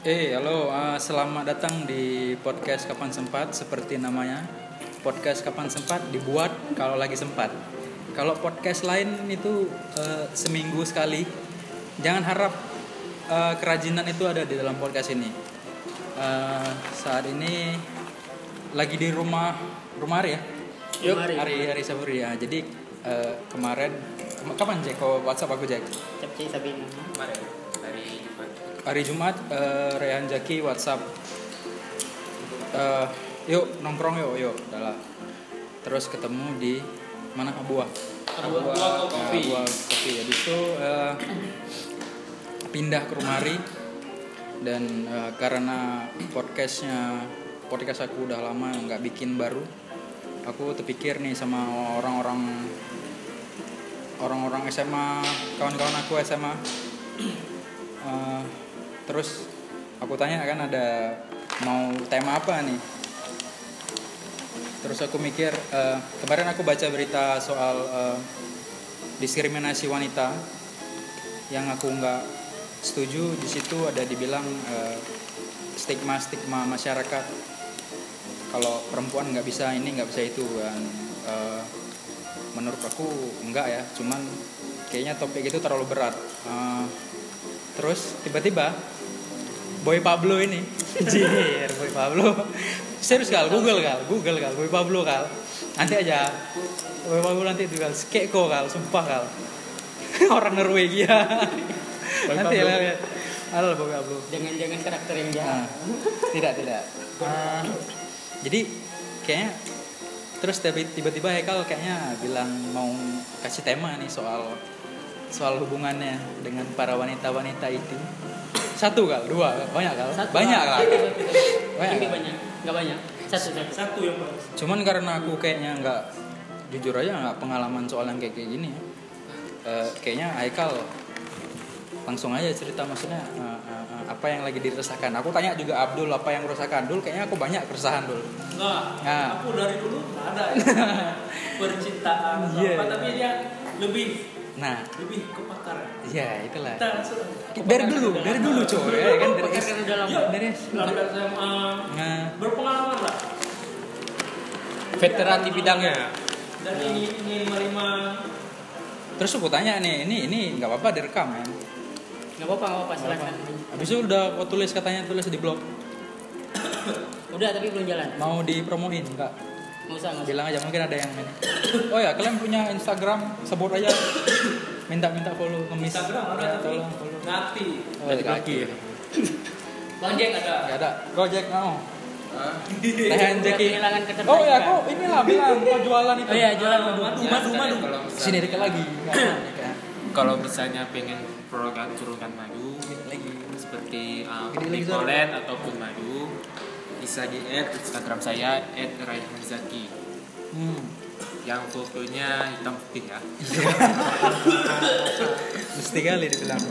Eh, halo, uh, selamat datang di podcast Kapan Sempat seperti namanya. Podcast Kapan Sempat dibuat kalau lagi sempat. Kalau podcast lain itu uh, seminggu sekali. Jangan harap uh, kerajinan itu ada di dalam podcast ini. Uh, saat ini lagi di rumah rumah Ari ya. Yuk, Ari. Ari Ari Saburi ya. Jadi uh, kemarin kapan Jack? Kau WhatsApp aku Jack? Capcay Sabina. kemarin hari Jumat uh, Rehan Jaki WhatsApp. Eh, yuk nongkrong yuk yuk Udah lah. terus ketemu di mana? Abuah. Abuah Kopi. Abuah Kopi. Habis itu eh, pindah ke Rumari dan eh, karena podcastnya podcast aku udah lama nggak bikin baru aku terpikir nih sama orang-orang orang-orang SMA kawan-kawan aku SMA Eh, terus aku tanya kan ada mau tema apa nih? Terus aku mikir eh, kemarin aku baca berita soal eh, diskriminasi wanita yang aku nggak setuju. Di situ ada dibilang stigma stigma masyarakat kalau perempuan nggak bisa ini nggak bisa itu dan eh, menurut aku enggak ya cuman kayaknya topik itu terlalu berat. Eh, terus tiba-tiba Boy Pablo ini. Jir, Boy Pablo. Serius kal? Google kal? Google kal? Boy Pablo kal? Nanti aja. Boy Pablo nanti itu kal. Skeko kal. Sumpah kal. Orang Norwegia. Nanti ya lihat. Halo Boy Pablo. Jangan-jangan karakter yang Nah, jahat. tidak tidak. Ah, jadi kayaknya terus tiba- tiba-tiba Hekal kayaknya bilang mau kasih tema nih soal soal hubungannya dengan para wanita-wanita itu satu kal dua banyak kal Satu banyak kal. Banyak, banyak. Enggak banyak. Satu satu. satu yang baru cuman karena aku kayaknya nggak jujur aja nggak pengalaman soal yang kayak kayak gini ya. Eh, kayaknya Haikal langsung aja cerita maksudnya eh, eh, eh, apa yang lagi dirasakan aku tanya juga Abdul apa yang rasakan Dul kayaknya aku banyak keresahan Dul enggak Nah. aku dari dulu nggak ada ya percintaan apa tapi dia lebih nah. Lebih ke pakar. Ya itulah. Kita langsung dari dulu dari dulu coy. Ya kan dari Pakar kan udah lama. Iya. dari dari SMA nah. Berpengalaman lah. Veteran di bidangnya. Dari ini ini lima lima. Terus aku tanya nih ini ini nggak apa-apa direkam ya Enggak apa-apa, enggak apa-apa, silakan. habis itu udah kau tulis katanya tulis di blog. Udah tapi belum jalan. mau dipromoin nggak? Enggak usah, bilang aja mungkin ada yang ini. Oh ya kalian punya Instagram sebut aja. Minta-minta follow ngemis Instagram ada Ya, tapi tolong follow. Ngati. Oh, dari kaki ya. Bang Jack ada. nggak ada. Gojek mau? Tahan Udah Jeki oh ya kok inilah bilang kau jualan itu. Oh iya, jualan madu. madu madu sini dekat lagi. kalau misalnya pengen produk turunkan madu lagi. seperti uh, lagi, Zara. Nicolet ataupun madu bisa di add Instagram saya @raihanzaki hmm. yang fotonya hitam putih ya. Mesti kali dibilang.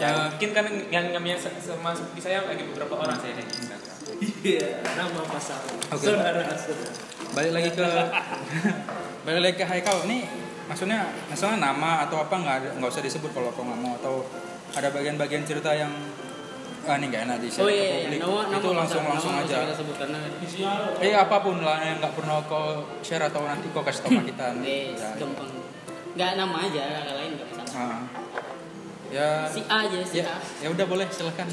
Ya mungkin kan yang namanya sama seperti saya lagi beberapa orang saya di Instagram. Iya nama pasar Oke. saudara saudara balik lagi ke balik lagi ke Haikal. Ini maksudnya maksudnya nama atau apa nggak nggak usah disebut kalau kau nggak mau atau ada bagian-bagian cerita yang ah ini nggak enak di share Oh ke iya, iya. publik. nama nama itu nggak langsung langsung nggak aja eh apa pun lah yang nggak pernah kau share atau nanti kau kasih tahu ke kita eh, Ya, gampang. Enggak nama aja, kakak lain enggak masalah. ah. ya Si A aja, si ya A. ya udah boleh silahkan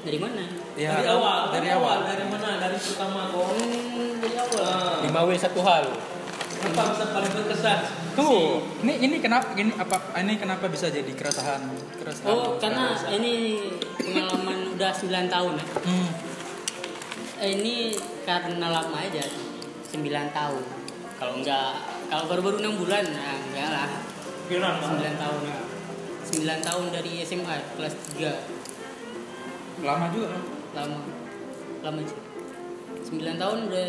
Dari mana? ya dari awal dari awal dari mana dari pertama kau Hmm, dari awal. Ah, lima W satu hal apa pesan paling berkesan tuh ini ini kenapa ini apa ini kenapa bisa jadi keresahan keresahan Oh, karena ini pengalaman udah 9 tahun ya. hmm. Eh, ini karena lama aja 9 tahun. Kalau enggak kalau baru-baru 6 bulan nah enggak lah. Piran 9 tahun. 9 tahun dari SMA kelas 3. lama juga kan? Lama. Lama sih. 9 tahun udah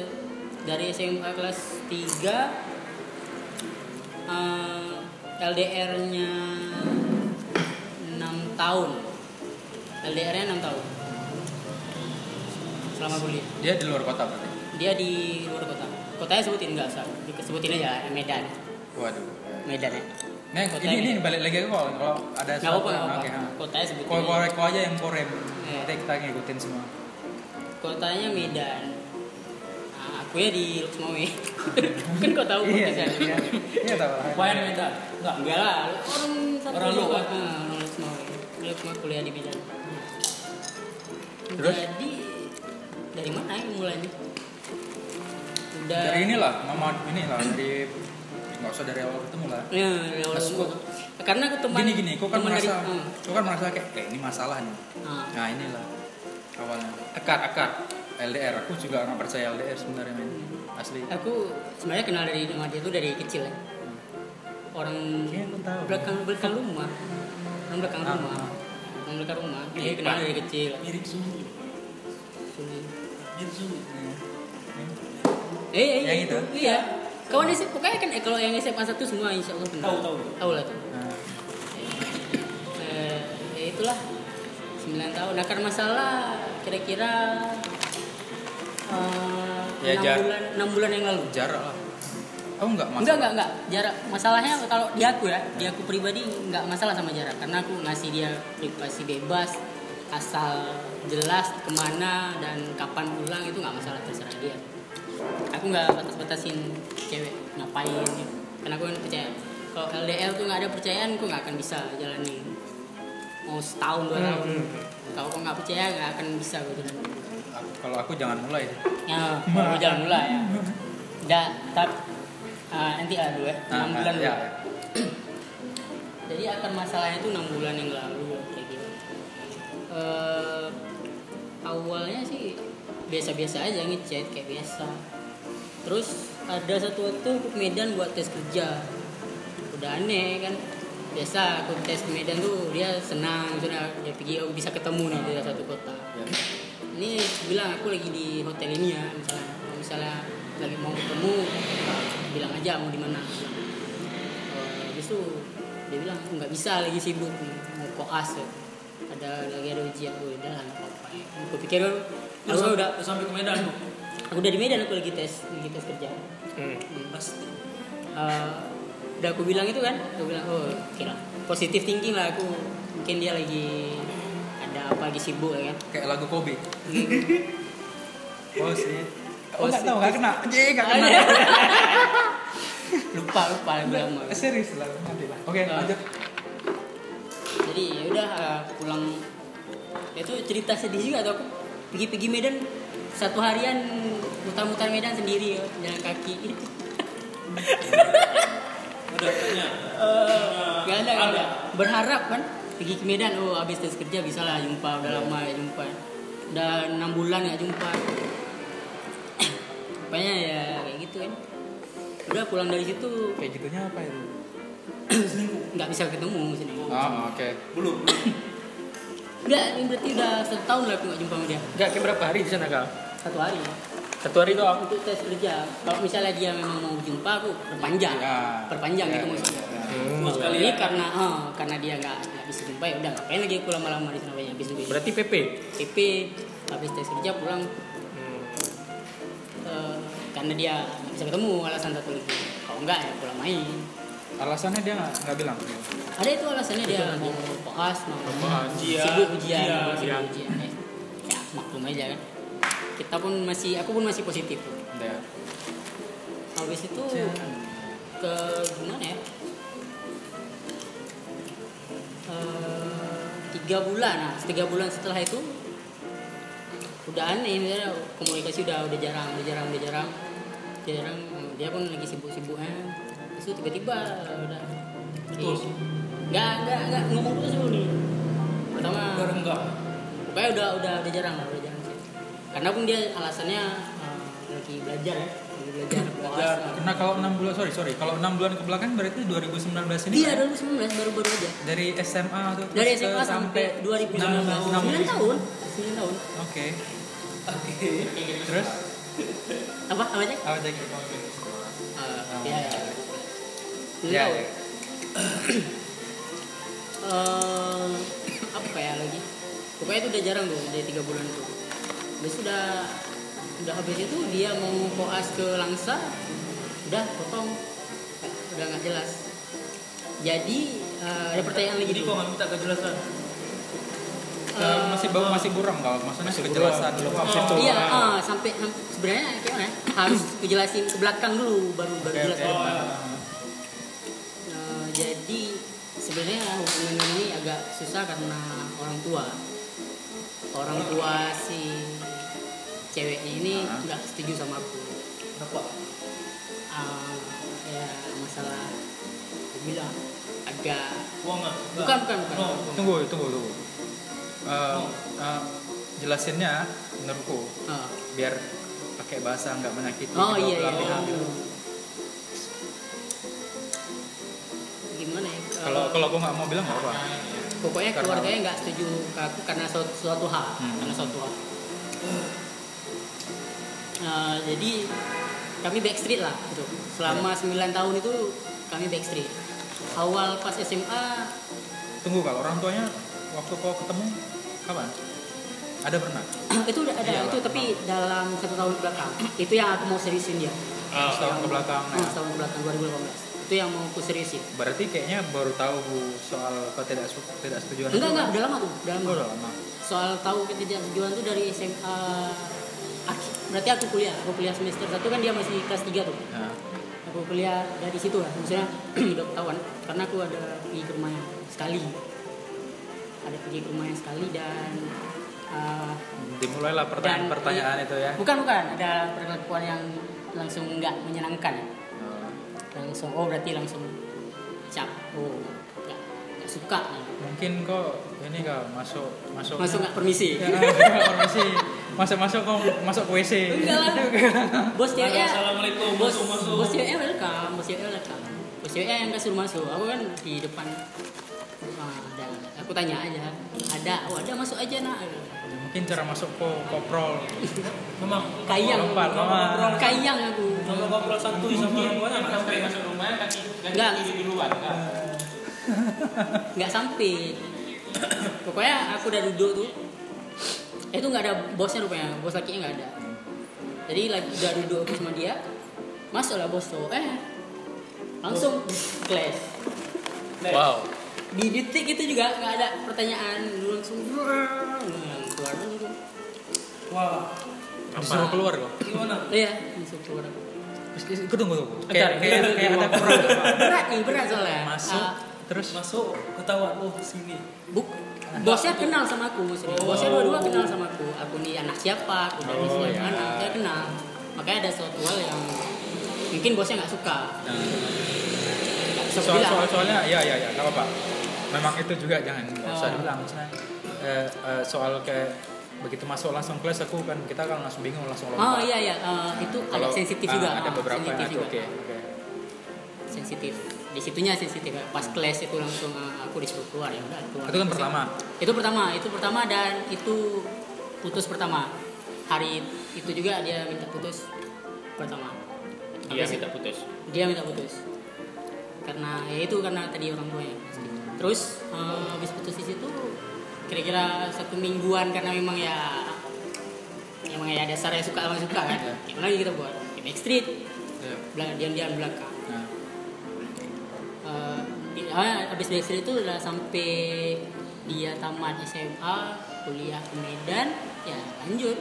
dari SMA kelas 3 eh, LDR-nya 6 tahun. LDR-nya 6 tahun. Selama kuliah. dia di luar kota berarti Dia di luar kota. Kotanya sebutin enggak usah. Sebutin aja Medan. waduh Medan ya. Nah, Kota ini, ini. balik lagi ke kalau kalau ada Nggak nggak oke, apa-apa. ha. Kotanya sebetulnya. Kau aja yang korem. Iya. Nanti kita ngikutin semua. Kotanya Medan. Aku ya di Luxmawe. kan kau tahu Iya, podcastnya. iya. Iya tahu. Wayan Medan. Enggak. Enggak lah, orang satu Orang juga. luar. Ah, orang Luxmawe. Luxmawe kuliah di Medan. Terus? Jadi dari mana ya mulainya? Udah Dari inilah, mama inilah dari nggak usah dari awal ketemu lah. Ya, ya Allah. Karena aku teman Gini gini, kau kan teman dari- merasa, Hmm. kau kan merasa kayak, eh ini masalah nih. Ah. Nah inilah awalnya. Akar akar. LDR, aku juga nggak percaya LDR sebenarnya men. Asli. Aku sebenarnya kenal dari sama dia tuh dari kecil ya. Orang tahu. belakang belakang rumah. Orang belakang Ah, rumah. ah. Orang belakang rumah. Dia kenal dari kecil. Mirip Sumi. Sulit. Mirip Sumi. Eh, eh, Yang itu? Iya. Kawan SMP pokoknya kan eh, kalau yang SMA satu semua insya Allah kenal. Tahu, tahu. Tahu lah tuh. Nah, Eh, ya itulah 9 tahun. Nah, karena masalah kira-kira eh, Ya, enam jar- bulan enam bulan yang lalu. jarak lah. Oh enggak masalah. Enggak, enggak, enggak. Jarak masalahnya kalau di aku ya, di aku pribadi enggak masalah sama jarak karena aku ngasih dia privasi bebas asal jelas ke mana dan kapan pulang itu nggak masalah terserah dia. Aku nggak batas-batasin cewek ngapain ya. Karena aku kan percaya kalau LDR tuh nggak ada percayaan, aku nggak akan bisa jalani mau setahun dua tahun. Kalau kau nggak percaya nggak akan bisa gue jalani. Kalau aku jangan mulai. Ya, mau jalan mulai ya. Udah, tapi ah, nanti lah dulu ya, Nah, 6 bulan ya, dulu. ya. Jadi akar masalahnya itu 6 bulan yang lalu kayak gitu. Eh, awalnya sih biasa-biasa aja ngechat kayak biasa. Terus ada satu waktu ke Medan buat tes kerja. Udah aneh kan. Biasa aku tes ke Medan tuh dia senang sudah dia pergi oh, bisa ketemu nih di satu kota. Ya. Ini bilang aku lagi di hotel ini ya misalnya kalau misalnya lagi mau ketemu bilang aja mau di mana. Eh, habis itu dia bilang "Aku nggak bisa lagi sibuk mau koas ya. ada lagi ada ujian gue udah lah nggak apa-apa ya. aku pikir aku sampai- udah sampai ke Medan. Aku udah di Medan aku lagi tes lagi tes kerja Hmm. Hmm. Pasti. Eh, udah aku bilang itu kan aku bilang oh kira positif thinking lah aku mungkin dia lagi apa lagi sibuk ya kan Kayak lagu Kobe. Hmm. Oh sih. Oh nggak tahu nggak kena. Jadi nggak kena. lupa lupa lama Eh, Serius lah nanti lah. Oke Ah. lanjut. jadi ya udah eh, pulang itu cerita sedih juga tuh aku pergi-pergi Medan satu harian mutar-mutar Medan sendiri ya, jalan kaki Ada katanya. Gak ada, gak ada. Berharap kan pergi ke Medan, oh habis tes kerja bisa lah jumpa, udah lama ya jumpa. Udah enam bulan gak jumpa. Pokoknya ya kayak gitu kan. Udah pulang dari situ Kayak gitunya apa itu? nggak bisa ketemu sini. Oh oke. Belum. belum. Udah, ini berarti udah satu tahun lah aku nggak jumpa sama dia. Enggak kayak berapa hari di sana kal? Satu hari. Satu hari doang. Untuk tes kerja. Kalau misalnya dia memang mau jumpa aku perpanjang, Ya. perpanjang Ya, gitu ya, maksudnya. Hmm. sekali Ini ya. karena oh, karena dia nggak nggak bisa jumpa ya udah ngapain lagi aku lama-lama di sana banyak habis itu. Berarti PP. PP habis tes kerja pulang eh, karena dia nggak bisa ketemu alasan satu lagi kalau enggak ya pulang main Alasannya dia nggak bilang. ada itu alasannya dia mau koas mau Ujian. sibuk ujian Ujian. mau sibuk ujian ya. ya maklum aja kan kita pun masih aku pun masih positif Ya. habis itu ke gimana ya tiga bulan. Nah tiga bulan setelah itu udah aneh misalnya komunikasi udah udah jarang udah jarang udah jarang. Jarang dia pun lagi sibuk-sibuknya. Terus tiba-tiba udah. Putus. nggak nggak nggak ngomong putus dulu nih. Pertama Baru enggak. pokoknya udah udah udah jarang lah udah jarang sih. Karena pun dia alasannya eh, lagi belajar ya belajar Belajar. Nah kalau enam bulan sorry sorry kalau enam bulan ke belakang berarti 2019 ini Iya kan? 2019 baru-baru aja. dari SMA tuh Dari SMA sampai 2019. enam- enam- 9 tahun. 9 tahun. Oke. Oke. Terus Apa namanya? apa lagi? Uh, ya, ya. 9 Ya. Eh, apa ya lagi? Pokoknya itu udah jarang tuh, dari 3 bulan tuh. Habis itu udah udah habis itu dia mau koas ke Langsa, udah potong. Udah nggak jelas. jadi eh, ada pertanyaan lagi Jadi kok nggak minta kejelasan? Eh, masih bau masih kurang kalau maksudnya kejelasan belum Wah, situ. Iya, ah, sampai sam- sebenarnya kayak mana? ya? Harus kejelasin ke belakang dulu baru baru Oke, jelas ke depan. Eh, jadi sebenarnya hubungan ini agak susah karena orang tua. Orang tua si ceweknya ini nggak setuju sama aku. Kenapa? Ah, ya masalah aku bilang agak Uang nggak? bukan bukan bukan. No. tunggu tunggu tunggu Eh, eh, jelasinnya menurutku Ah. biar pakai bahasa nggak menyakiti Oh iya belah iya. pihak. Gimana ya? kalau kalau aku nggak mau bilang nggak apa pokoknya Karena- keluarganya nggak setuju ke aku karena suatu, suatu hal Hmm. karena suatu hal Eh, jadi kami backstreet lah gitu. selama 9 tahun itu kami backstreet. Awal pas SMA tunggu kalau orang tuanya waktu kau ketemu kapan? Ada pernah? Itu udah ada Iya, itu tapi dalam satu tahun ke belakang. Itu yang aku mau seriusin dia. Ah, setahun ke belakang oh, setahun ke belakang 2018 itu yang mau aku seriusin. Berarti kayaknya baru tahu Bu, soal ketidak tidak setujuan enggak enggak udah lama tuh udah lama. Oh, udah lama. Soal tahu ketidaksetujuan tuh dari SMA berarti aku kuliah aku kuliah semester satu kan dia masih kelas 3 tuh. Nah, aku kuliah dari situ lah maksudnya udah ketahuan. Karena aku ada pergi ke rumahnya sekali. Ada pergi ke rumahnya sekali dan uh, dimulailah pertanyaan-pertanyaan Dan- itu ya. Bukan bukan. Ada perlakuan yang langsung nggak menyenangkan. Oh, langsung oh berarti langsung cap. Oh suka. Mungkin kok ini kau masuk masuk masuk nggak permisi? Ya, permisi. Masuk masuk kau masuk ke WC enggak lah. Bos ceweknya Assalamualaikum. bos Masuk masuk. bos ceweknya welcome bos ceweknya welcome. Bos ceweknya yang kasih masuk. Aku kan di depan ah, ada. Aku tanya aja ada oh ada masuk aja nak. Mungkin cara masuk ke koprol. Memang. kayang. Lompat, lompat. kayang aku. Kalau ngobrol santuy sama orang sampai masuk rumah kaki kaki Enggak. kiri di luar enggak. nggak sampai. Pokoknya aku udah duduk tuh. Itu nggak ada bosnya rupanya. Bos lakinya nggak ada. Jadi lagi udah duduk aku sama dia masuklah bos tuh eh langsung clash. Wow. Di detik itu juga nggak ada pertanyaan. Lu langsung keluar dulu. Wah. disuruh keluar kok Gimana? iya langsung keluar. Aku tunggu tunggu kayak kayak ada kayak ada perang. Berat nih berat soalnya. Masuk. Ah, terus? Masuk ketahuan. Oh sini. buk bosnya kenal sama aku serius. bosnya dua-dua kenal sama aku. Aku nih anak siapa aku dari Oh, siapa ya. anak dia kenal. Makanya ada suatu hal yang mungkin bosnya nggak suka. Bisa soal soal soalnya ya ya ya nggak apa memang itu juga jangan nggak usah Oh. misalnya eh, eh, soal kayak begitu masuk langsung kelas aku kan kita kan langsung bingung langsung lompat. oh iya iya. Eh, itu agak sensitif juga. ada beberapa yang sensitif oke. Sensitif di situnya sensitif. Pas kelas itu langsung eh, aku disuruh keluar. Ya udah keluar itu kan pertama? Itu pertama itu pertama dan itu putus pertama. Hari itu juga dia minta putus pertama. Iya Habis minta putus. dia minta putus. Karena ya itu karena tadi orang tuanya terus eh, habis putus di situ kira-kira satu mingguan karena memang ya emang ya dasarnya suka sama suka kan. Gimana lagi kita buat. Di backstreet. Ya. belakang diam diam belakang. Di- ah, habis backstreet itu udah sampai dia tamat SMA kuliah ke Medan ya lanjut.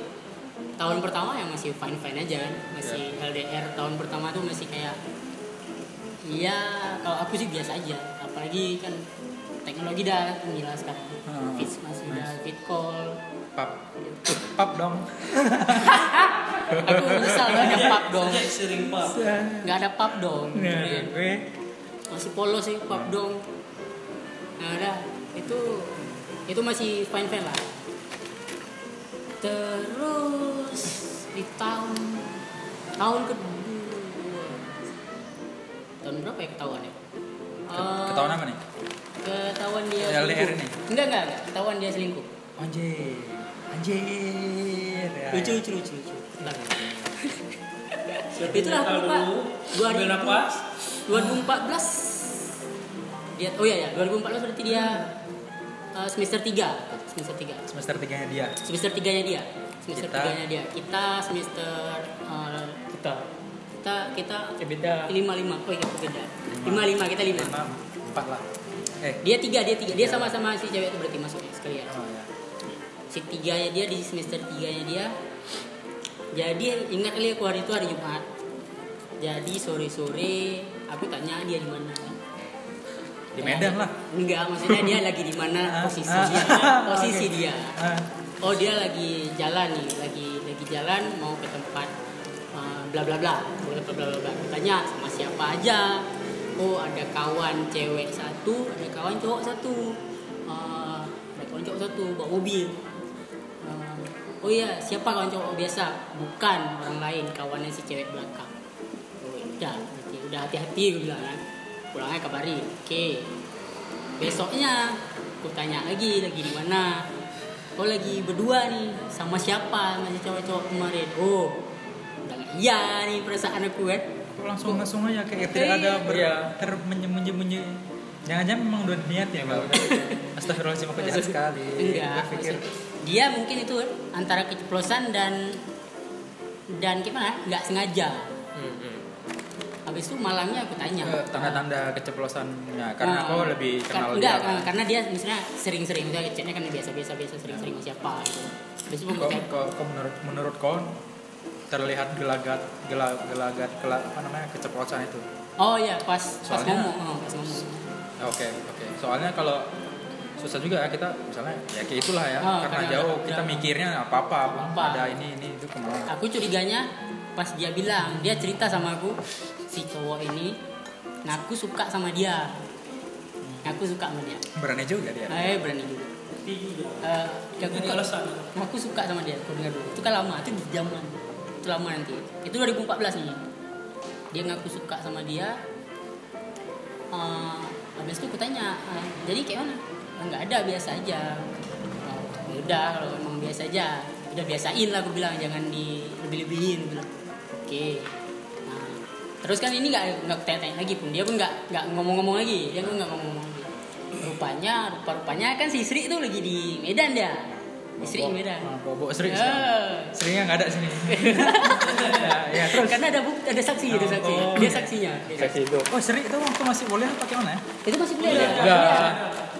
Tahun pertama ya masih fine fine aja kan masih LDR tahun pertama tuh masih kayak iya kalau aku sih biasa aja. Apalagi kan teknologi dah gila sekarang. Hmm. fit masih udah fit call. Pap. Pap dong. Aku menyesal gak ada pub dong. Sering pub. nggak ada pub dong. Nah, gue masih polos sih pub dong. Nah ada itu itu masih fine fine lah. Terus di tahun tahun kedua. Tahun berapa ya ketahuan ya? Ketahuan apa nih? Ketahuan dia LDR ini? enggak enggak enggak. Ketahuan dia selingkuh. Anjir. Anjir ya. lucu lucu lucu lucu. Bentar. itulah aku lupa Ambil nafas. 2014 dia oh iya ya 2014 berarti dia uh, semester 3 semester 3 semester tiganya dia. Semester 3 nya dia. Semester Kita- 3 nya dia. Kita semester uh, Kita. kita kita Ya beda. 55 oh iya beda. 55 kita 5 lima empat empat lah. Eh. Dia tiga dia tiga. Dia sama-sama si cewek itu berarti masuknya sekalian. Oh, ya. si tiganya dia di semester tiganya dia. Jadi ingat kali aku hari itu hari Jumat. Jadi sore sore aku tanya dia di mana. Di Medan lah. Enggak maksudnya dia lagi di mana ah, ah, ah, posisi dia posisi okay. dia. Oh dia lagi jalan nih lagi lagi jalan mau ke tempat uh, bla bla bla. Bla bla bla bla. Tanya sama siapa aja? Oh ada kawan cewek satu ada kawan cowok satu. Uh, ada kawan cowok satu bawa mobil. Uh, oh iya siapa kawan cowok? Oh, biasa. Bukan orang lain kawannya si cewek belakang. Oh, iya udah hati-hati gue bilang kan. Pulangnya kabari oke besoknya aku tanya lagi lagi di mana? Oh lagi berdua nih sama siapa? Sama si cowok-cowok kemarin. Oh udah iya nih perasaan aku kan. Kok langsung langsung aja kayak tidak ada ber Iya. termenye-menye jangan-jangan memang udah niat ya Mbak Astagfirullahaladzim aku jahat sekali. Enggak Gue pikir dia mungkin itu antara keceplosan dan dan gimana? Nggak sengaja. Habis itu malangnya aku tanya eh, tanda-tanda keceplosannya karena Ah, kau lebih kan- kenal enggak, dia kan, karena dia misalnya sering-sering misalnya chatnya kan biasa-biasa biasa sering-sering sama siapa gitu. Habis itu aku kau, kau menurut menurut kau terlihat gelagat gela, gelagat gela- apa namanya keceplosan itu oh iya pas pas Soalnya- ngomong, oh, pas ngomong. oke oke soalnya kalau susah juga ya kita misalnya ya kayak itulah ya Ah, karena karena- jauh kita ya. mikirnya apa apa ada ini ini itu ke mana Aku curiganya pas dia bilang, dia cerita sama aku si cowok ini, nah aku suka sama dia. Aku suka sama dia. berani juga dia Eh berani juga. Eh, aku, alasan. aku suka sama dia. Aku dengar dulu. Itu kan lama, itu di zaman. Itu lama nanti. Itu 2014 nih. Dia ngaku suka sama dia. Eh, habis itu aku tanya, "Eh, jadi kayak mana? "Ah, Nggak ada, biasa aja. Oh, ya udah kalau emang biasa aja. Udah biasain lah aku bilang, jangan di lebih-lebihin. Aku bilang. Oke. Nah, terus kan ini nggak nggak tanya-tanya lagi pun. Dia pun nggak nggak ngomong-ngomong lagi. Dia pun nggak ngomong-ngomong lagi. Rupanya rupa-rupanya kan si Sri itu lagi di Medan dia. Sri di Medan. Bobo sering Ya. seringnya nggak ada sini. Ya, ya terus. Karena ada bukti ada saksi ada saksi. Oh. dia saksinya. Dia saksi. itu. Oh sering itu waktu masih boleh pakai mana ya? Itu masih dia Enggak.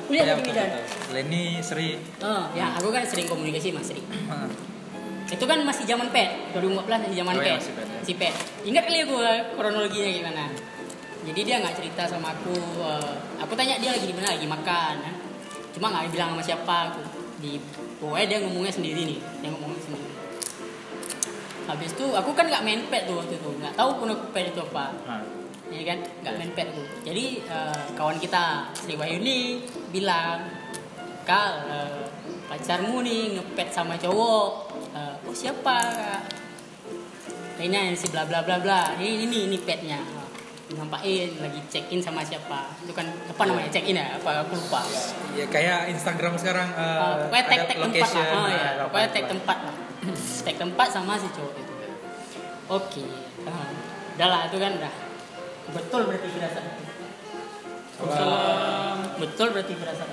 kuliah Ya, di Medan Leni Sri. Oh ya aku kan sering komunikasi sama Sri itu kan masih zaman pet 2014 masih zaman Oh, iya, pet masih pet, ya. si pet ingat kali aku eh, kronologinya gimana? Jadi dia nggak cerita sama aku eh, aku tanya dia lagi di mana lagi makan kan. cuma nggak bilang sama siapa aku. Di pokoknya dia ngomongnya sendiri nih dia ngomongnya sendiri. Habis itu aku kan nggak main pet tuh waktu itu. Nggak tahu pun aku pet itu apa. Ya kan? Nggak main pet tuh jadi eh, kawan kita Sri Wahyuni bilang kal eh, pacarmu nih ngepet sama cowok oh siapa? Kak ini si bla bla bla bla. Ini ini ini petnya. Nampakin lagi check in sama siapa. Itu kan apa namanya check in ya? Apa aku lupa. Ya kayak Instagram sekarang eh, Eh, pokoknya tag ada tag tempat location, lah oh, ya. ada pokoknya tag tempat lah. Tag tempat sama si cowok itu. Oke. Ah, udah lah itu kan udah. Betul berarti firasat betul. Berarti firasat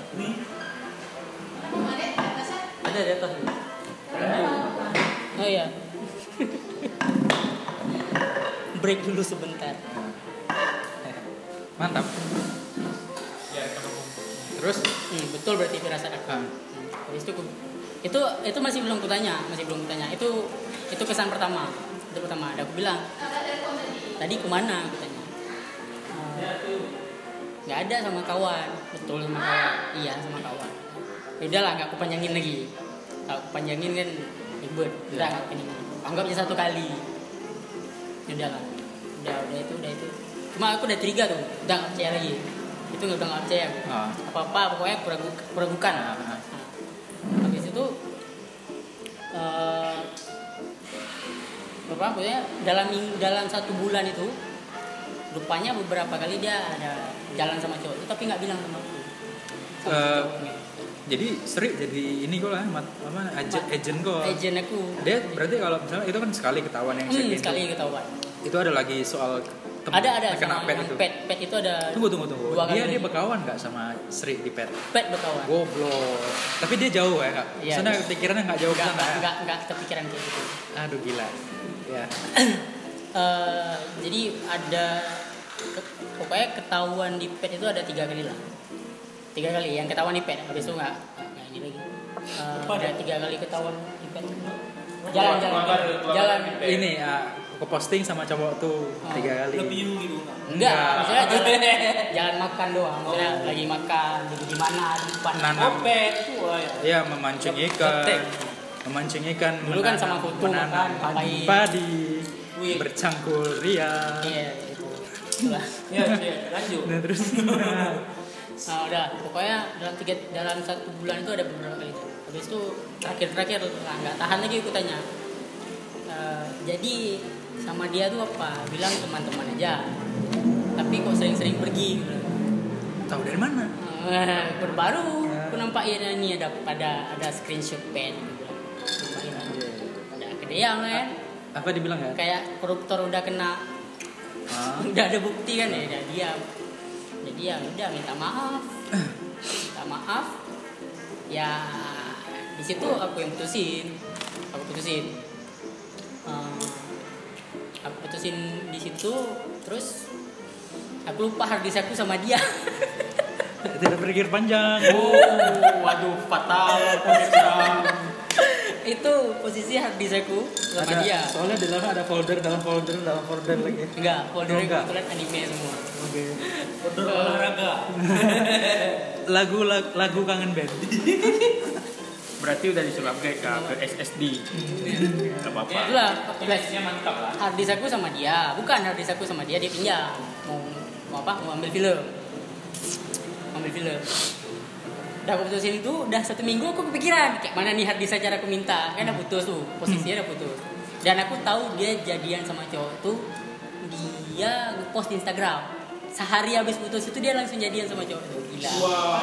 Ada di atas. Oh iya. Break dulu sebentar. Mantap. Terus? Hmm, betul berarti firasat aku. Ah, Hmm, habis itu itu itu masih belum kutanya masih belum kutanya. Itu itu kesan pertama itu pertama. Ada aku bilang tadi ke mana? aku tanya "Eh, nggak ada sama kawan. Betul sama kawan. Iya sama kawan. Ya udahlah nggak aku panjangin lagi. Kalau aku panjangin kan ribet udah nggak ini. Anggap aja satu kali. Ya udahlah udah udah itu udah itu. Cuma aku udah curiga tuh udah nggak percaya lagi. Itu nggak udah nggak percaya aku ah, apa apa pokoknya aku ragu, aku ragukan ah, ah. habis itu eh berapa pokoknya dalam dalam satu bulan itu rupanya beberapa kali dia ada jalan sama cowok itu tapi nggak bilang sama aku. Eh. Jadi Sri jadi ini kok lah mat- apa agent agent kok. Agent aku. Dia berarti kalau misalnya itu kan sekali ketahuan yang hmm, sekali ketahuan. Itu ada lagi soal tem- ada ada kena sama pet itu. pet pet itu ada tunggu tunggu tunggu. dua dia kali. dia berkawan nggak sama Sri di pet? Pet berkawan. Goblok. Tapi dia jauh ya kak? Iya, Soalnya iya. pikirannya nggak jauh nggak nggak ya? nggak nggak kepikiran kayak gitu. Aduh gila. Ya Eh, jadi ada ke- pokoknya ketahuan di pet itu ada tiga kali lah tiga kali yang ketahuan di pet habis itu nggak nggak ini lagi ada tiga kali ketahuan di pet jalan jalan jalan. Ini ah, aku posting sama cowok tuh Oh. tiga kali. Lebih gitu nggak? enggak maksudnya jalan, jalan makan doang maksudnya Oh. lagi makan di di mana di depan Nanam. Kopet wah ya. Iya memancing ikan, memancing ikan. Dulu kan sama foto menanam makan, padi, padi bercangkul ria. iya itu Iya, iya, lanjut. Nah terus Nah udah, pokoknya dalam tiga dalam satu bulan itu ada beberapa kali. Habis itu terakhir-terakhir nah, nggak tahan lagi aku tanya. Eh, jadi sama dia tuh apa? Bilang teman-teman aja. Tapi kok sering-sering pergi? Gitu. tahu dari mana? Eh, Baru-baru aku nampak ya ini ada ada ada screenshot pen. Gitu. Ada kedeang kan. Apa dibilang ya? Kayak koruptor udah kena Ah, udah ada bukti kan ya udah diam jadi ya udah minta maaf. Minta maaf. Ya di situ aku yang putusin. Aku putusin. Eh, aku putusin di situ terus aku lupa harddisk aku sama dia. Tidak berpikir panjang. oh waduh fatal itu posisi harddisk aku sama ada, dia Soalnya di dalam ada folder dalam folder dalam folder lagi. enggak foldernya Oh, enggak. kebetulan anime semua Oke. Order olahraga. Lagu lagu, lagu kangen band. Berarti udah disuruh upgrade ke, ke SSD. Gak apa-apa. Ya itulah, Image-nya mantap lah. harddisk aku sama dia bukan harddisk aku sama dia dia pinjam mau mau apa mau ambil film mau ambil film udah aku putusin itu udah satu minggu aku kepikiran kayak mana nih harddisk cara aku minta kan udah putus tuh posisinya udah putus dan aku tahu dia jadian sama cowok tuh dia ngepost di Instagram sehari habis putus itu dia langsung jadian sama cowok itu gila Wah.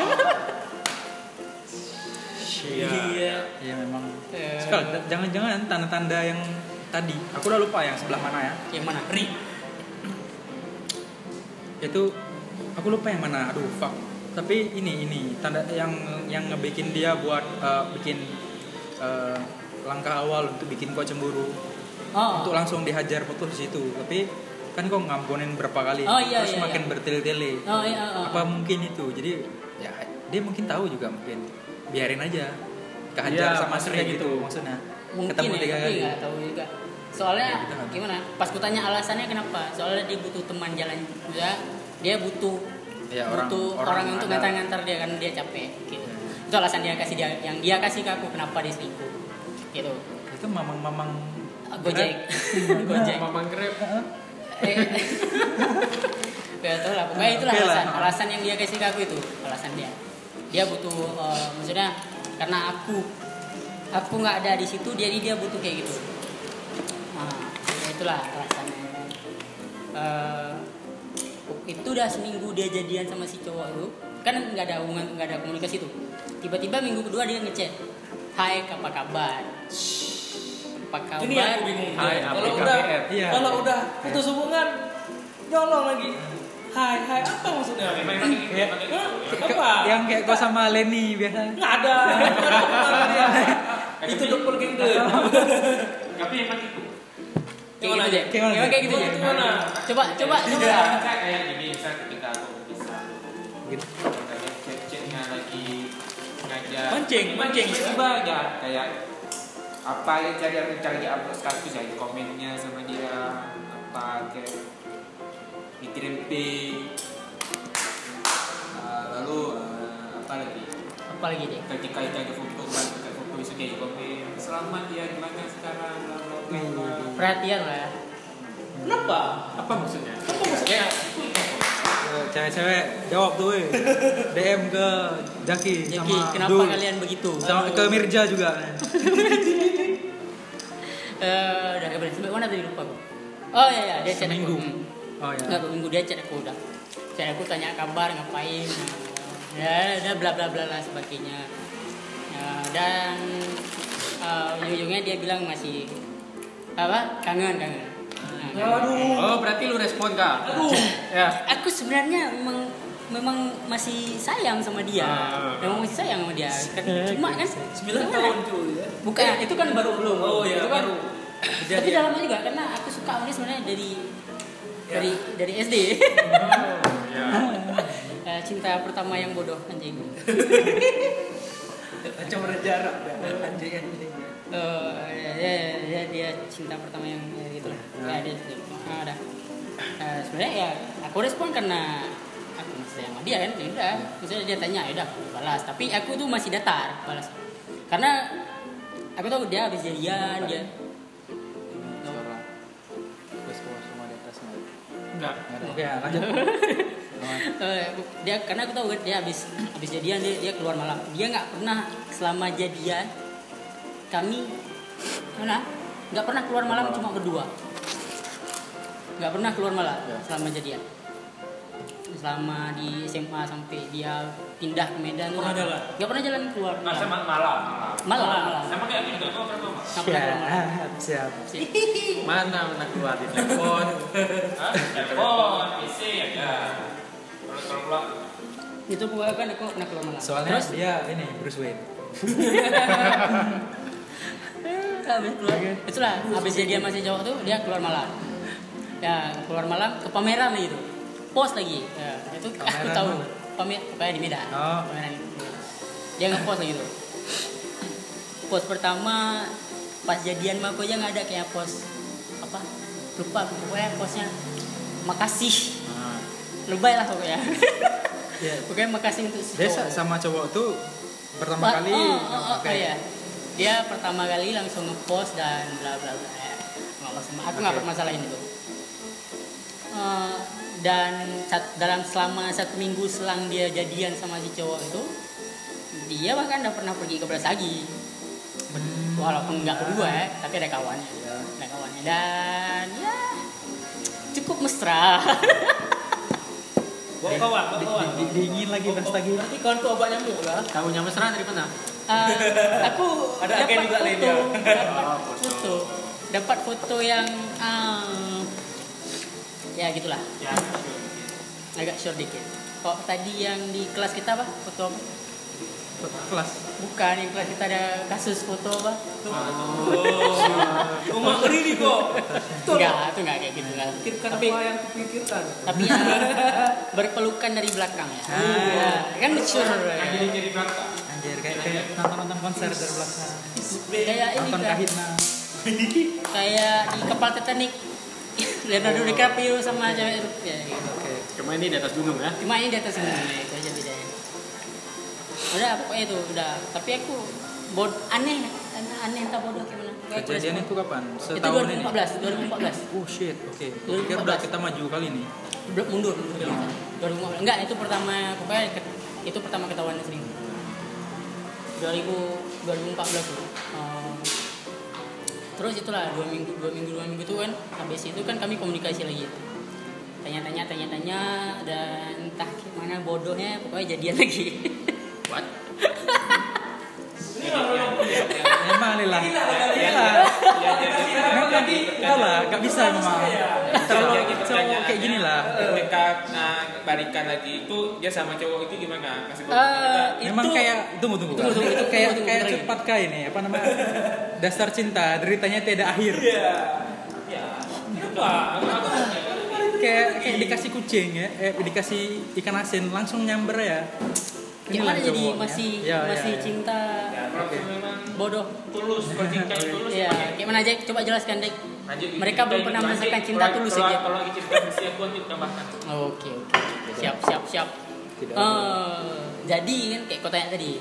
iya Iya memang. Eh. Sekal, da- jangan-jangan tanda-tanda yang tadi. Aku udah lupa yang sebelah mana ya. yang mana ri Itu aku lupa yang mana. Aduh, fuck. Tapi ini ini tanda yang yang ngebikin dia buat eh, bikin eh, langkah awal untuk bikin kau cemburu. oh Untuk langsung dihajar putus di situ. Tapi kan kau ngampunin berapa kali. Oh, iya, terus iya, makin iya. bertele-tele. oh iya oh, oh. Apa mungkin itu? Jadi ya dia mungkin tahu juga mungkin. Biarin aja. Kehajar Iya, sama Sri gitu. gitu maksudnya. mungkin Ketemu ya, tiga kali. nggak tahu juga soalnya Ya, gimana pas ku tanya alasannya kenapa soalnya dia butuh teman jalan juga dia butuh Ya, orang- butuh orang orang, untuk ngantar-ngantar dia kan dia capek gitu. Hmm. itu alasan dia kasih dia yang dia kasih ke aku kenapa dia selingkuh gitu. Itu mamang-mamang gojek. Gojek. Mamang Grab. eh, ya tau lah pokoknya itulah Oke lah. alasan. Alasan yang dia kasih ke aku itu alasan dia. Dia butuh eh, maksudnya karena aku aku nggak ada di situ jadi dia butuh kayak gitu. Nah ya itulah alasannya. Eh, itu udah seminggu dia jadian sama si cowok itu kan nggak ada hubungan nggak ada komunikasi tuh tiba-tiba minggu kedua dia ngechat Hai apa kabar apa kabar Ini aku bingung. Hai, kalau udah Iya. kalau udah putus hubungan nyolong lagi. Hai, hai apa maksudnya? Kayak- Hah? Apa? yang kayak kau sama Leni biasa. nggak ada. Itu doppelganger. Tapi emang itu. Kayak gitu deh. Kayak mana? Emang kayak gitu coba coba coba. kayak gini, saya ketika aku bisa Gitu. kayak chat-chatnya lagi ngajak Mancing, mancing. tiba aja. Kayak apa yang cari aku cari upload status ya komennya sama dia. Apa kayak dikirim ping Eh, lalu eh, apa lagi? Apa lagi deh ketika itu ada foto kan kayak foto dia komen. Selamat ya gimana sekarang? bla bla perhatian lah ya Kenapa? apa maksudnya Apa maksudnya? Eh, Cewek-cewek jawab tuh weh. DM ke Jaki, sama kenapa Dul. kalian begitu sama ke Mirja juga. Eh, udah ya sampai mana tadi lupa aku oh iya iya dia chat aku Seminggu. Hmm. Oh Enggak, ya. dua minggu dia chat aku udah chat aku tanya kabar ngapain ya udah bla bla bla lah sebagainya Ya, dan eh, ujung-ujungnya dia bilang masih apa? Kangen kangen. Nah, Aduh. oh berarti lu respon kak? Aduh. ya. Aku sebenarnya memang memang masih sayang sama dia. Ah. memang masih sayang sama dia. Cuma kan 9 tahun cuy. Ya. bukan itu kan baru belum. Oh iya, itu kan baru. tapi dalamnya juga karena aku suka sama dia sebenarnya dari dari dari SD cinta pertama yang bodoh anjing. Macam jarak anjing anjing. Eh, ya, ya, dia cinta pertama yang ya, gitu lah. Ya, dia ah, ada. Eh, sebenarnya ya aku respon karena aku masih sayang sama dia kan ya udah. Misalnya dia tanya ya udah aku balas. Tapi aku tuh masih datar balas. Karena aku tahu dia habis jadian dia? Enggak. Oke, ya, lanjut. Eh, dia karena aku tahu kan dia habis habis jadian dia, dia keluar malam. Dia nggak pernah selama jadian kami mana nggak pernah keluar malam cuma berdua nggak pernah keluar malam Ya. selama jadian selama di SMA sampai dia pindah ke Medan Pernah jalan? nggak pernah jalan keluar Nah, malam sama malam. malam malam Sama kayak aku juga kau pernah malam. nggak pernah keluar malam Siap. Siap. Mana mana keluar di telepon? Telepon, PC ya kan. Kalau pulang itu pokoknya kan aku pernah keluar malam Soalnya terus dia ini Bruce Wayne. habis keluar itulah habis jadian masih cowok tuh dia keluar malam ya keluar malam ke pameran gitu pos lagi ya, itu aku Pameran tahu mana? pamer pokoknya di Medan Oh. pameran itu. dia ngepost lagi tuh pos pertama pas jadian mah aku aja nggak ada kayak pos apa lupa aku, pokoknya posnya makasih Ah. lebay lah pokoknya Iya. pokoknya makasih untuk si cowok. sa- sama cowok tuh pertama Pak, kali. oh, oh, oh, oke. oh, iya. Dia pertama kali langsung ngepost dan bla bla bla ya. nggak masalah aku nggak Oke. permasalahin itu Eh, dan dalam selama satu minggu selang dia jadian sama si cowok itu dia bahkan udah pernah pergi ke Brastagi Hmm. walaupun nggak berdua ya tapi ada kawannya Ya. ada kawannya dan ya cukup mesra Bawa kawan, bawa kawan. di- di- dingin lagi Brastagi. Berarti kawan tuh obat nyamuk lah. Tahunya mesra dari mana? Eh, aku Ada agen dapat juga foto, dia. dapat Oh, foto. foto, dapat foto yang ah, ya gitulah, ya. agak short dikit. Kok tadi yang di kelas kita apa? Foto apa? Kelas. Bukan, yang kelas kita ada kasus foto apa? Oh, umat berdiri kok. Enggak, itu enggak kayak gitu kan. Pikirkan Tapi apa yang kupikirkan. tapi ya berpelukan dari belakang ya. Ah. Ya, kan. Nah, jadi jadi belakang. Anjir kayak kayak nonton nonton konser dari belakang. Kayak ini Nonton kan. Kayak di kapal Titanic. Leonardo DiCaprio sama cewek itu ya gitu. Oke. Cuma ini di atas gunung ya. cuma ini di atas ini itu aja bedanya udah pokoknya itu udah tapi aku bod aneh aneh, entah bodoh gimana Kejadian itu kapan? itu Setahun ini. 2014 2014 Oh shit, oke. 2014. Pikir udah kita maju kali. Belum mundur mundur bilang saya. 2015 enggak itu pertama pokoknya itu pertama ketahuan sering 2000 2014 tuh Eh, terus itulah dua minggu dua minggu dua minggu itu kan habis itu kan kami komunikasi lagi. Tanya-tanya tanya-tanya dan entah gimana bodohnya pokoknya jadian lagi. What? Memang lila. Lila. Memang lagi enggak lah, enggak bisa memang. Kalau cowok kayak gini lah. Ketika nah, balikan lagi itu dia sama cowok itu gimana? Kasih Eh, Memang kayak tunggu tunggu. Tunggu, tunggu, itu kayak kayak cepat kayak ini apa namanya? Dasar cinta, deritanya tidak akhir. Iya. Ya. Apa? Kayak kayak dikasih kucing ya, eh dikasih ikan asin langsung nyamber ya. Gimana jadi masih Ya, ya, masih ya. cinta Ya, kalau memang bodoh? Tulus, cinta tulus. ya gimana Jack? Coba jelaskan Jack. Lanjut, Mereka belum pernah merasakan cinta Kalau- tulus kalau- ya, Jack? Kalau cinta mesti aku lanjut tambahkan. oke oke. Siap siap siap. Tidak Eh, jadi kan kayak kau tanya tadi.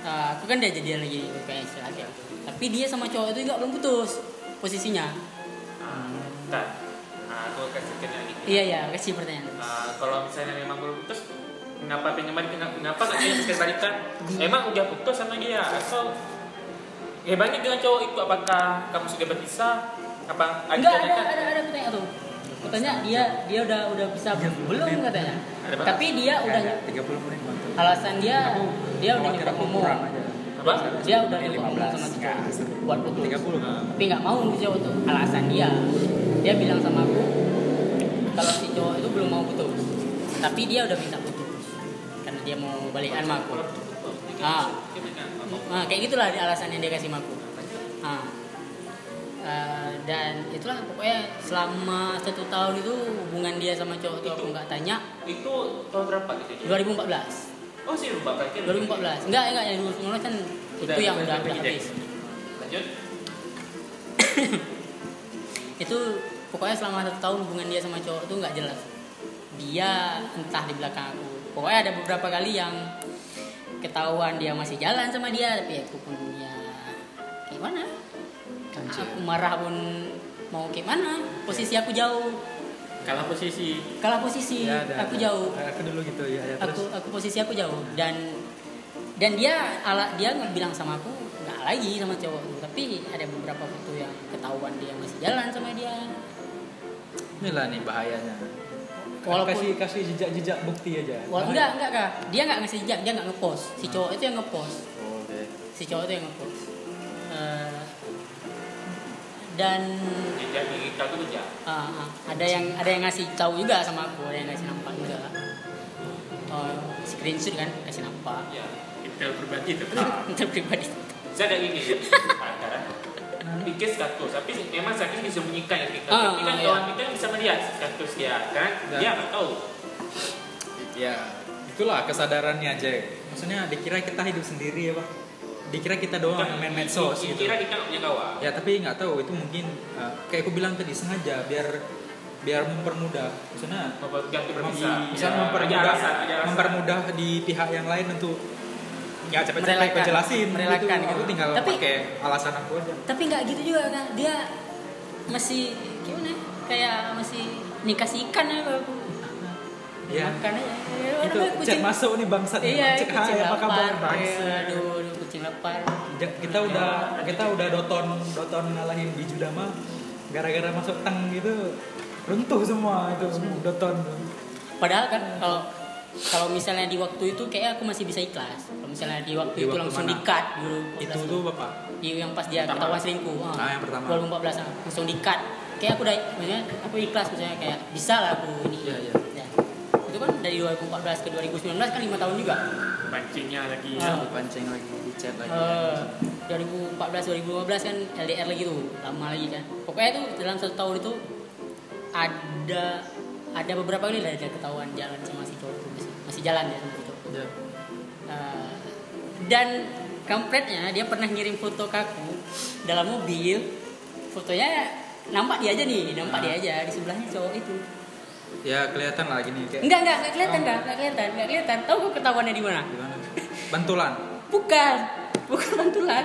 Eh, aku kan udah jadian lagi kayak istilahnya tapi dia sama cowok itu juga belum putus posisinya. Ah, Bentar. Nah, aku kasih lagi. iya iya kasih pertanyaan. Nah, kalau misalnya memang belum putus, kenapa pengen balik? Kenapa, kenapa gak dia bisa balikan? Emang udah putus sama dia atau ya banyak dengan cowok itu apakah kamu sudah berpisah? Apa ada enggak ada ada ada aku tanya tuh aku tanya dia dia udah udah bisa belum katanya Ada tapi dia udah 30 menit bantu. alasan dia dia udah kurang aja. Apa? dia udah ngomong 15. sama cowok buat putus 30. tapi nggak mau si cowok tuh alasan dia dia bilang sama aku kalau si cowok itu belum mau putus tapi dia udah minta dia mau balikan sama aku. Ah. Nah, kayak gitulah alasan yang dia kasih aku. Ah. Eh, dan itulah pokoknya selama satu tahun itu hubungan dia sama cowok itu aku nggak tanya. Itu tahun berapa gitu? 2014 Oh sih lupa berarti. 2014 enggak enggak yang 2019 kan Udah, itu yang udah udah, habis. Lanjut. itu pokoknya selama satu tahun hubungan dia sama cowok itu nggak jelas. Dia entah di belakang aku pokoknya ada beberapa kali yang ketahuan dia masih jalan sama dia tapi aku pun ya gimana aku marah pun mau gimana posisi aku jauh Kalah posisi. kalah posisi Ya, ada, aku ada. jauh Aku dulu gitu ya. ya aku terus. aku posisi aku jauh dan dan dia ala dia nggak bilang sama aku nggak lagi sama cowok tapi ada beberapa foto yang ketahuan dia masih jalan sama dia Inilah nih bahayanya. Walaupun- kasih kasih jejak-jejak bukti aja. Bahaya. enggak enggak kak dia nggak ngasih jejak dia nggak ngepost si cowok itu yang ngepost Oh, Oke. si cowok itu yang ngepost Eh, dan Jejak kita tuh jejak. ah, ah, ada yang ada yang ngasih tahu juga sama aku ada yang ngasih nampak juga oh, screenshot kan kasih nampak Ya. Intel pribadi itu. untuk pribadi Saya ada gini ya. Bikin status, tapi memang status disembunyikan ya kita. Ah, tapi kan ah, kawan kita bisa melihat status dia, kan? Ya. Dia nggak tahu. Ya, itulah kesadarannya aja. Maksudnya dikira kita hidup sendiri ya, Pak. Dikira kita doang yang main medsos gitu. Kira kita nggak punya kawan. Ya, tapi nggak tahu itu mungkin uh, kayak aku bilang tadi sengaja biar biar mempermudah. Maksudnya misalnya Ya, mempermudah alasan, ada alasan. mempermudah di pihak yang lain untuk ya Merelakan. aku jelasin Merelakan gitu. gitu. Tinggal Tapi- pakai alasan aku aja. tapi nggak gitu juga kan dia masih gimana ya? kayak masih dikasih ikan ya kalau aku Ya. makan aja Ya, Itu udah, cek kucing- masuk nih bangsat. iya cek kucing hai apa kabar Iya, bangsat. aduh, aduh kucing lapar Ja- kita udah kita udah doton doton ngalahin biju dama gara-gara masuk tang gitu runtuh semua itu doton padahal kan kalau kalau misalnya di waktu itu kayak aku masih bisa ikhlas kalau misalnya di waktu Di itu waktu langsung mana? di-cut dulu itu tuh bapak di yang pas dia ketahuan selingkuh Ah, yang pertama. 2014 ah, langsung di-cut kayak aku udah maksudnya aku ikhlas misalnya kayak bisa lah aku ini Iya, iya. Ya. itu kan dari 2014 ke 2019 kan lima tahun juga Pancingnya lagi. Ah. dipancing lagi di chat lagi Eh, 2014 2015 kan LDR lagi tuh lama lagi kan pokoknya tuh dalam satu tahun itu ada ada beberapa kali lah dia ketahuan jalan sama si cowok tuh, masih, masih jalan ya sama si cowok Ya. Eh, dan kampretnya dia pernah ngirim foto ke aku dalam mobil fotonya nampak dia aja nih nampak Ah. dia aja di sebelahnya cowok itu ya kelihatan lah gini kayak enggak enggak enggak kelihatan Oh. enggak enggak kelihatan enggak kelihatan tahu kok ketahuannya di mana gimana bantulan Bukan, bukan bantulan.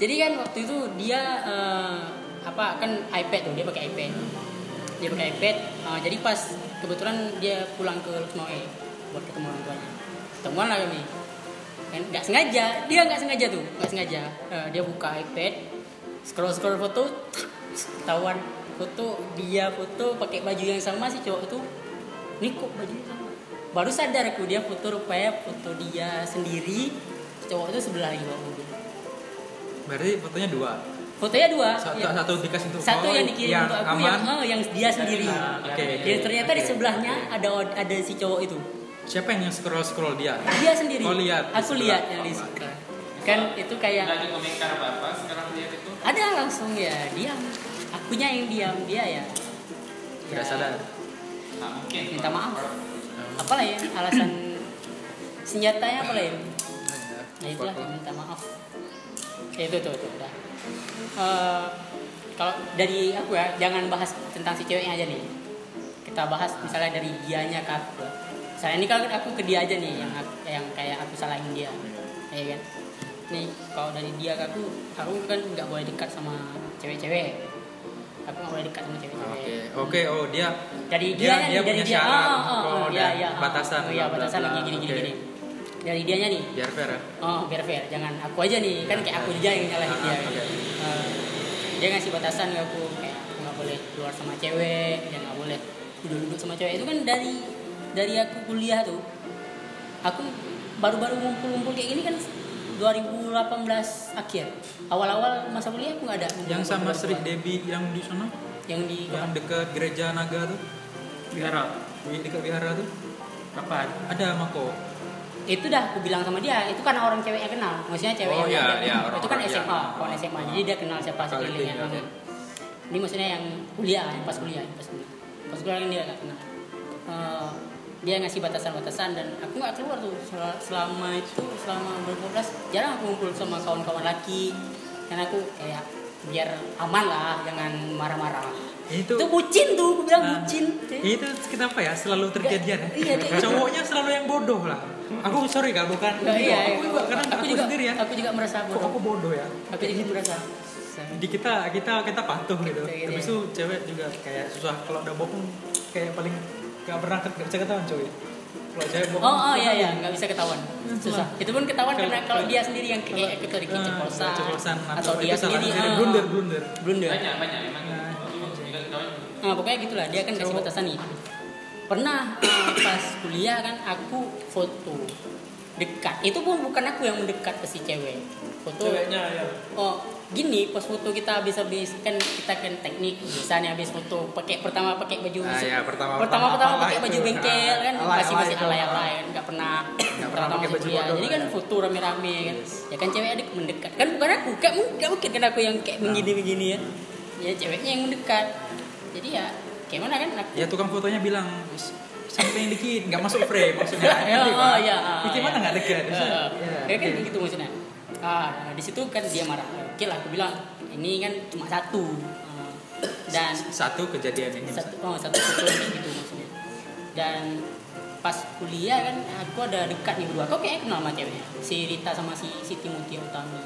Jadi kan waktu itu dia eh, apa kan iPad tuh dia pakai iPad. Dia pakai iPad. eh, jadi pas kebetulan dia pulang ke Luknoe buat ketemu orang tuanya. Ketemuan lah kami. Kan nggak sengaja, dia nggak sengaja tuh, nggak sengaja. Eh, dia buka iPad, scroll scroll foto, ketahuan foto dia foto pakai baju yang sama si cowok itu. Ini kok sama? Baru sadar aku dia foto rupanya foto dia sendiri, cowok itu sebelah lagi bawa berarti fotonya dua Fotonya dua. satu ya. satu dikasih untuk Satu oh, yang dikirim yang untuk aku aman. yang oh, yang dia sendiri. oke Dan ternyata di Oke. sebelahnya ada ada si cowok itu. siapa yang scroll scroll dia Dia sendiri. Oh, lihat di Aku lihat yang di sebelah. Kan itu kayak ada komentar apa apa sekarang dia itu. ada langsung ya diam. Akunya yang diam dia ya. tidak Ya, sadar Nggak mungkin. Minta maaf. Apalah ya alasan senjatanya apa ya? Nah itulah minta maaf. Ya, itu tuh, tuh udah. Eh, kalau dari aku ya jangan bahas tentang si ceweknya aja nih. Kita bahas misalnya dari dianya ke aku. Saya ini kan aku ke dia aja nih yang aku- yang kayak aku salahin dia, ya kan? Nih kalau dari dia ke aku, aku kan nggak boleh dekat sama cewek-cewek. Aku nggak boleh dekat sama cewek-cewek. oke oke oh dia Dari Dia- dia, dia dari punya dia, syarat. oh, oh, Oh, oh, ya, ya, batasan, oh, ya, bla, batasan bla. gini, Oke. gini. Dari dianya nih, biar fair ya Oh biar fair, jangan aku aja nih kan kayak aku aja yang nyalahin Ah, dia. oke. Eh, dia ngasih batasan ke aku kayak aku nggak boleh keluar sama cewek, dan nggak boleh duduk-duduk sama cewek itu kan dari dari aku kuliah tuh. Aku baru-baru ngumpul-ngumpul kayak gini kan 2018 akhir. Awal-awal masa kuliah aku nggak ada. yang sama Sri. Devi yang di sana Yang di yang dekat gereja naga tuh Biara. di dekat wihara tuh Kapan? ada mako itu dah aku bilang sama dia itu karena orang ceweknya kenal maksudnya cewek Oh, yang iya, iya, itu kan SMA iya. kawan SMA jadi dia kenal siapa sekelilingnya oke. ini maksudnya yang kuliah yang pas kuliah pas kuliah. Pas kuliah kan dia nggak kenal. Eh, dia ngasih batasan-batasan dan aku nggak keluar tuh. Sel- selama itu selama 2015 jarang aku ngumpul sama kawan-kawan laki. Karena aku kayak biar aman lah jangan marah-marah. Itu itu bucin tuh aku bilang Ah, bucin. itu kenapa ya? Selalu terjadian ya? Iya, dia- cowoknya selalu yang bodoh lah aku sorry kak bukan. Nggak, iya, aku juga kadang aku aku, juga sendirian aku juga merasa kok bodoh. aku bodoh ya. Aku juga merasa di kita kita kita patuh gitu. Gitu, gitu, habis ya. itu cewek juga kayak susah. Kalau udah bohong kayak paling gak pernah gak bisa ketahuan cuy. Kalau cewek bohong Oh, oh iya iya, nggak bisa ketahuan. Susah. Itu pun ketahuan karena kalau dia sendiri yang kayak itu di Ah, keceplosan atau dia sendiri. sendiri. ah, blunder blunder. Blunder. banyak banyak emang Nah, Nah, pokoknya gitulah. Dia kan kasih batasan nih. Pernah ah, pas kuliah kan aku foto dekat. Itu pun bukan aku yang mendekat ke si cewek. Foto Ceweknya ya. Oh, gini pas foto kita habis habis kan kita kan teknik misalnya habis foto pakai pertama pakai baju Ah, ya, pertama- pertama pertama pertama pakai itu. baju bengkel kan Ah, alay- masih masih alay itu. alay alay kan nggak pernah pernah pertama pakai baju kuliah. jadi kan foto rame rame kan ya kan cewek adik mendekat kan bukan aku kan nggak mungkin kan aku yang kayak begini begini ya ya ceweknya yang mendekat jadi ya kayak mana kan ya tukang fotonya bilang "Is- samping dikit nggak masuk frame maksudnya Ya, oh, Pak? ya, ah, Itu gimana ya. nggak dekat Ya, Ya, ya kan gitu maksudnya. Ah, di situ kan dia marah. Oke lah, aku bilang ini kan cuma satu. Ah, dan satu kejadian ini satu, oh, satu foto kayak gitu maksudnya. Dan pas kuliah kan aku ada dekat nih berdua. Kau kayaknya kenal sama ceweknya. Si Rita sama si Siti Mutia Utami.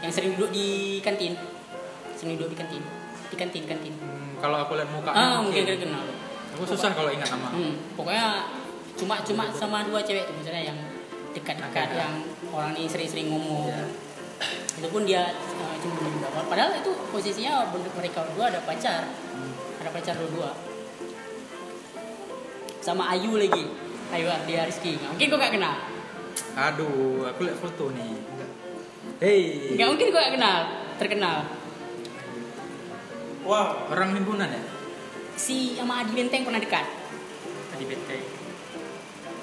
Yang sering duduk di kantin. Sering duduk di kantin. Di kantin kantin. Hmm, kalau aku lihat muka Ah, mungkin kalian kenal. aku susah kalau ingat nama Hmm, pokoknya cuma cuma sama dua cewek tuh misalnya yang dekat-dekat yang orang ini sering-sering ngomong. Ya. Itu pun dia uh, cemburu juga. Padahal itu posisinya mereka berdua ada pacar, ada pacar dua. Sama Ayu lagi, Ayu Ardia Rizky. Mungkin kau gak kenal. aduh aku lihat foto nih hei Nggak mungkin kau gak kenal, terkenal. Wow. orang himpunan ya Si sama Adi Benteng pernah dekat. Tadi bete.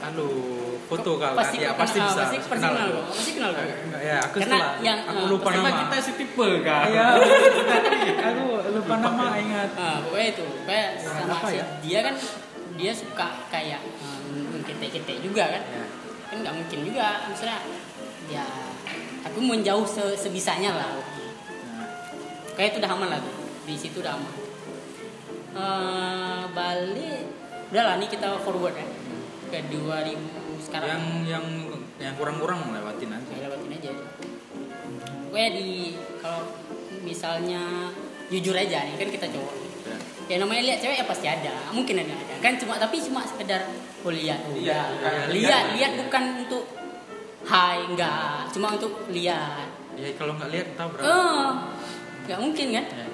aduh foto kalau pasti ya pasti kenal, bisa pasti, pasti kenal kok. Pasti kenal kok. Enggak, ya aku Karena setelah yang, aku lupa nama kita setipe kan? Iya, aku lupa nama ingat Ah, pokoknya itu, kayak sama apa si ya? dia kan dia suka kayak um, ketek-ketek juga kan. Ya. Kan nggak mungkin juga, misalnya ya aku menjauh se- sebisanya lah. Nah, Kayak itu udah aman lah tuh. Di situ udah aman. Eh, balik udah lah nih kita forward ya. Ke 2000 sekarang. Yang yang yang kurang-kurang lewatin aja. Ya lewatin aja. Gue di kalau misalnya jujur aja nih kan kita cowok. Ya. ya namanya lihat cewek ya pasti ada. Mungkin ada ada. Kan cuma tapi cuma sekedar oh lihat oh, Lihat, ya. lihat. Lihat. lihat bukan untuk hai enggak. Cuma untuk lihat. Ya kalau nggak lihat tahu berapa. Oh nggak mungkin kan? Ya.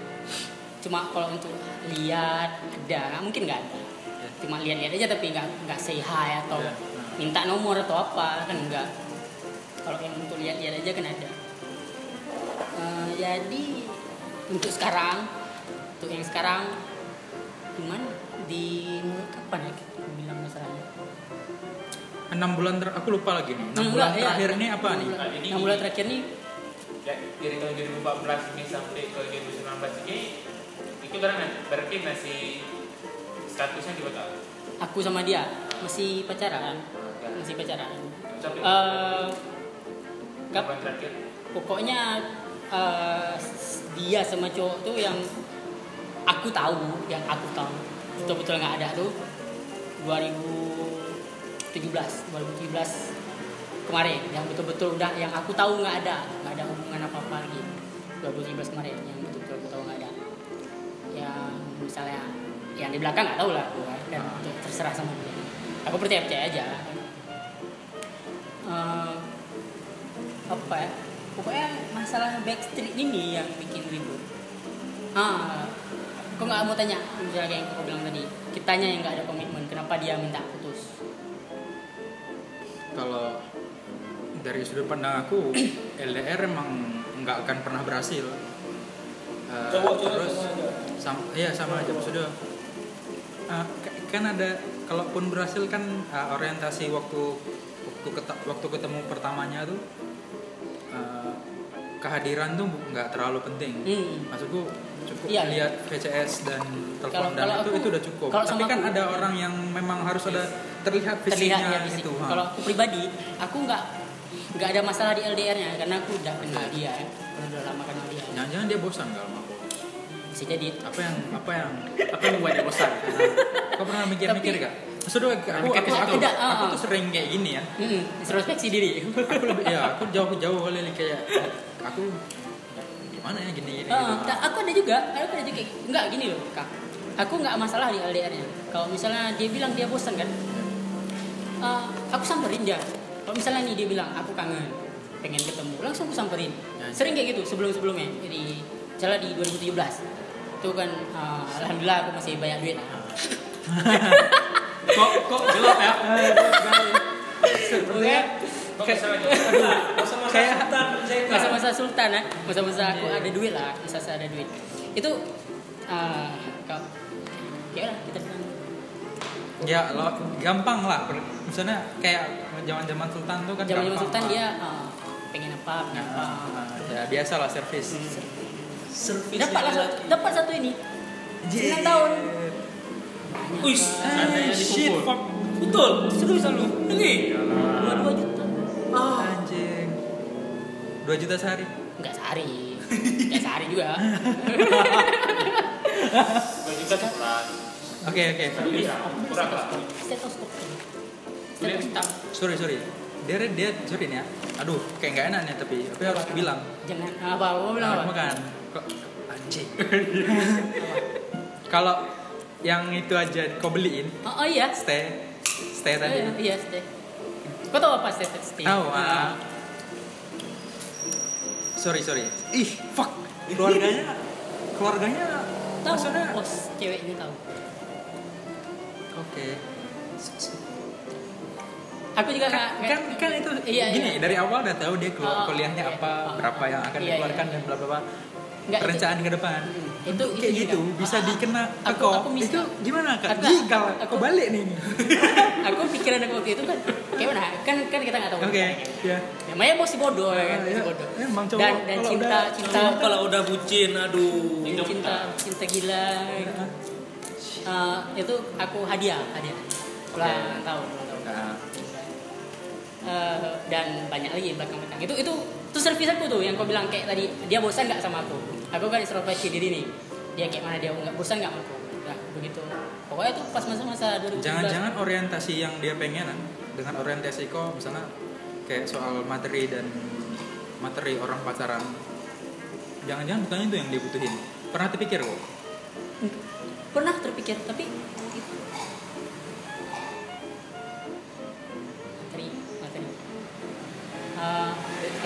Cuma kalau untuk lihat ada. Mungkin nggak ada. Ya. cuma lihat-lihat aja tapi nggak nggak say hi atau Ya. minta nomor atau apa kan enggak kalau yang untuk lihat-lihat aja kan ada. Eh, jadi untuk sekarang untuk yang sekarang cuman di mulai kapan ya kita bilang masalahnya? Enam bulan ter aku lupa lagi nih. Enam bulan iya. terakhir ini apa Enam nih? enam bulan terakhir nih ya, dari tahun 2014 ini sampai ke 2019 ini itu karena berarti masih statusnya di kota aku sama dia masih pacaran. Masih pacaran. Sampai Eh, kap- pokoknya eh, dia sama cowok tuh yang aku tahu yang aku tahu. Betul-betul nggak ada tuh. 2017 2017 kemarin. Yang betul-betul udah yang aku tahu nggak ada. Nggak ada hubungan apa apa lagi 2017 kemarin yang betul-betul aku tahu nggak ada yang misalnya yang di belakang nggak tahu lah aku kan. dan itu terserah sama dia aku percaya percaya aja. Eh, apa ya? Pokoknya masalah backstreet ini yang bikin ribut. Ah kok nggak mau tanya misalnya kayak yang kau bilang tadi. Kitanya yang nggak ada komitmen kenapa dia minta putus? Kalau dari sudut pandang aku LDR emang nggak akan pernah berhasil. Eh, Cowok-cowok terus semua aja. Sama iya sama aja sudah kan ada kalaupun berhasil kan eh, orientasi waktu waktu keta- waktu ketemu pertamanya tuh eh, kehadiran tuh nggak terlalu penting hmm. maksudku cukup Iya, iya. lihat VCS dan telepon dan kalau itu aku- itu udah cukup. kalau Tapi kan aku- ada orang yang memang harus ada terlihat terlihat fisiknya ya fisik. itu. Kalau aku pribadi, aku nggak nggak ada masalah di LDR-nya karena aku udah kenal dia, udah lama kenal dia. Jangan-jangan dia bosan kalau. Bisa jadi. Apa yang apa yang Apa yang dia bosan? kau pernah mikir-mikir gak? Maksudnya aku, aku, aku, situ. Tidak, ah, aku ah. tuh sering kayak gini ya. Mm-mm, introspeksi diri. Aku lebih ya aku jauh-jauh kali kayak aku gimana ya gini gini. Ah, gitu. aku ada juga, aku ada juga nggak gini loh kak. Aku nggak masalah di LDR-nya. Kalau misalnya dia bilang dia bosan kan, ah, aku samperin dia. Kalau misalnya nih dia bilang aku kangen, pengen ketemu, langsung aku samperin. Ya. Sering kayak gitu sebelum-sebelumnya. Jadi misalnya di 2017 itu kan ah, alhamdulillah aku masih banyak duit. kok kok gelap ya? Lagi? Masa-masa Kayak- sultan Zainal. masa-masa sultan ya masa-masa aku ada duit lah masa-masa ada duit itu ah, kau ya lah kita bilang Ya lo gampang lah. Misalnya kayak zaman-zaman sultan tuh kan zaman zaman gampang sultan lah. dia ah, pengen apa pengen apa Ah, ya biasa lah servis. Servis dapat lah dia satu- dapat satu ini sembilan tahun Wih, shit, fuck. betul. serius lu Ini. dua dua juta Ah, Anjing. 2 juta sehari. nggak sehari nggak sehari juga Dua juta sebulan. Oke oke. Iya, kurang lah. Sorry sorry. Dia dia sorry nih ya. Aduh kayak nggak enak nih tapi tapi harus bilang. jangan apa mau bilang apa Makan. Kok anjing. Kalau yang itu aja kau beliin oh, oh iya stay stay Oh, tadi. iya, iya stay kau tahu apa stay stay Tahu ah. Sorry sorry. Ih fuck. Keluarganya keluarganya tahu maksudnya bos ceweknya tahu Oke. Aku juga Kan, kan kan itu Iya, gini iya. dari awal udah tahu dia keluar Oh, kuliahnya iya. apa, Oh, berapa yang akan iya, dikeluarkan iya. dan bla bla bla. Nggak, Perencanaan ke depan. itu Itu kayak itu gitu juga. bisa Ah, dikena ke aku- aku mis- Itu gimana kak? aku- Gigal. aku- Aku balik nih. aku pikiran aku waktu itu kan kayak mana kan kan kita nggak tahu Oke. Ya. namanya bos si bodoh ya kan Ah, iya. si bodoh Emang cowok dan dan kalau cinta udah- cinta Cowok kalau udah bucin, aduh. cinta cinta gila Eh, itu aku hadiah hadiah ulang tahun ulang tahun Eh, dan banyak lagi belakang belakang itu itu itu servis aku tuh yang kau bilang kayak tadi dia bosan nggak sama aku aku kan introspeksi diri nih dia kayak mana dia nggak bosan nggak sama aku nah begitu pokoknya tuh pas masa-masa 2017 Jangan-jangan orientasi yang dia pengen kan, dengan orientasi kok misalnya kayak soal materi dan materi orang pacaran. Jangan-jangan bukan itu yang dia butuhin. Pernah terpikir kok? pernah terpikir tapi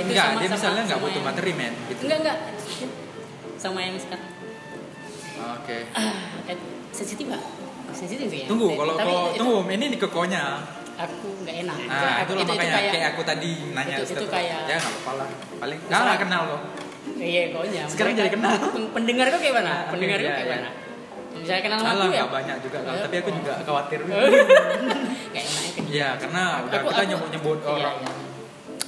itu Enggak, sama- dia sama- misalnya nggak butuh yang- materi men. Gitu. enggak enggak sama yang sekarang Oke. ah, eh, sensitif nggak sensitif ya Tunggu, kalau tapi kau itu- tunggu, ini kekonya. aku nggak enak Nah, aku, itu, makanya kayak, aku tadi nanya itu, itu kayak ya nggak apa-apa lah. Paling nggak nggak kenal kok. iya konya Sekarang jadi kenal. Pen- pendengar kok kayak mana Ah, pendengar kok iya, kayak iya. mana misalnya kenal sama aku ya banyak juga kan. Tapi aku juga khawatir. kayak enak Iya, karena Aku- kita aku- nyebut-nyebut iya, orang.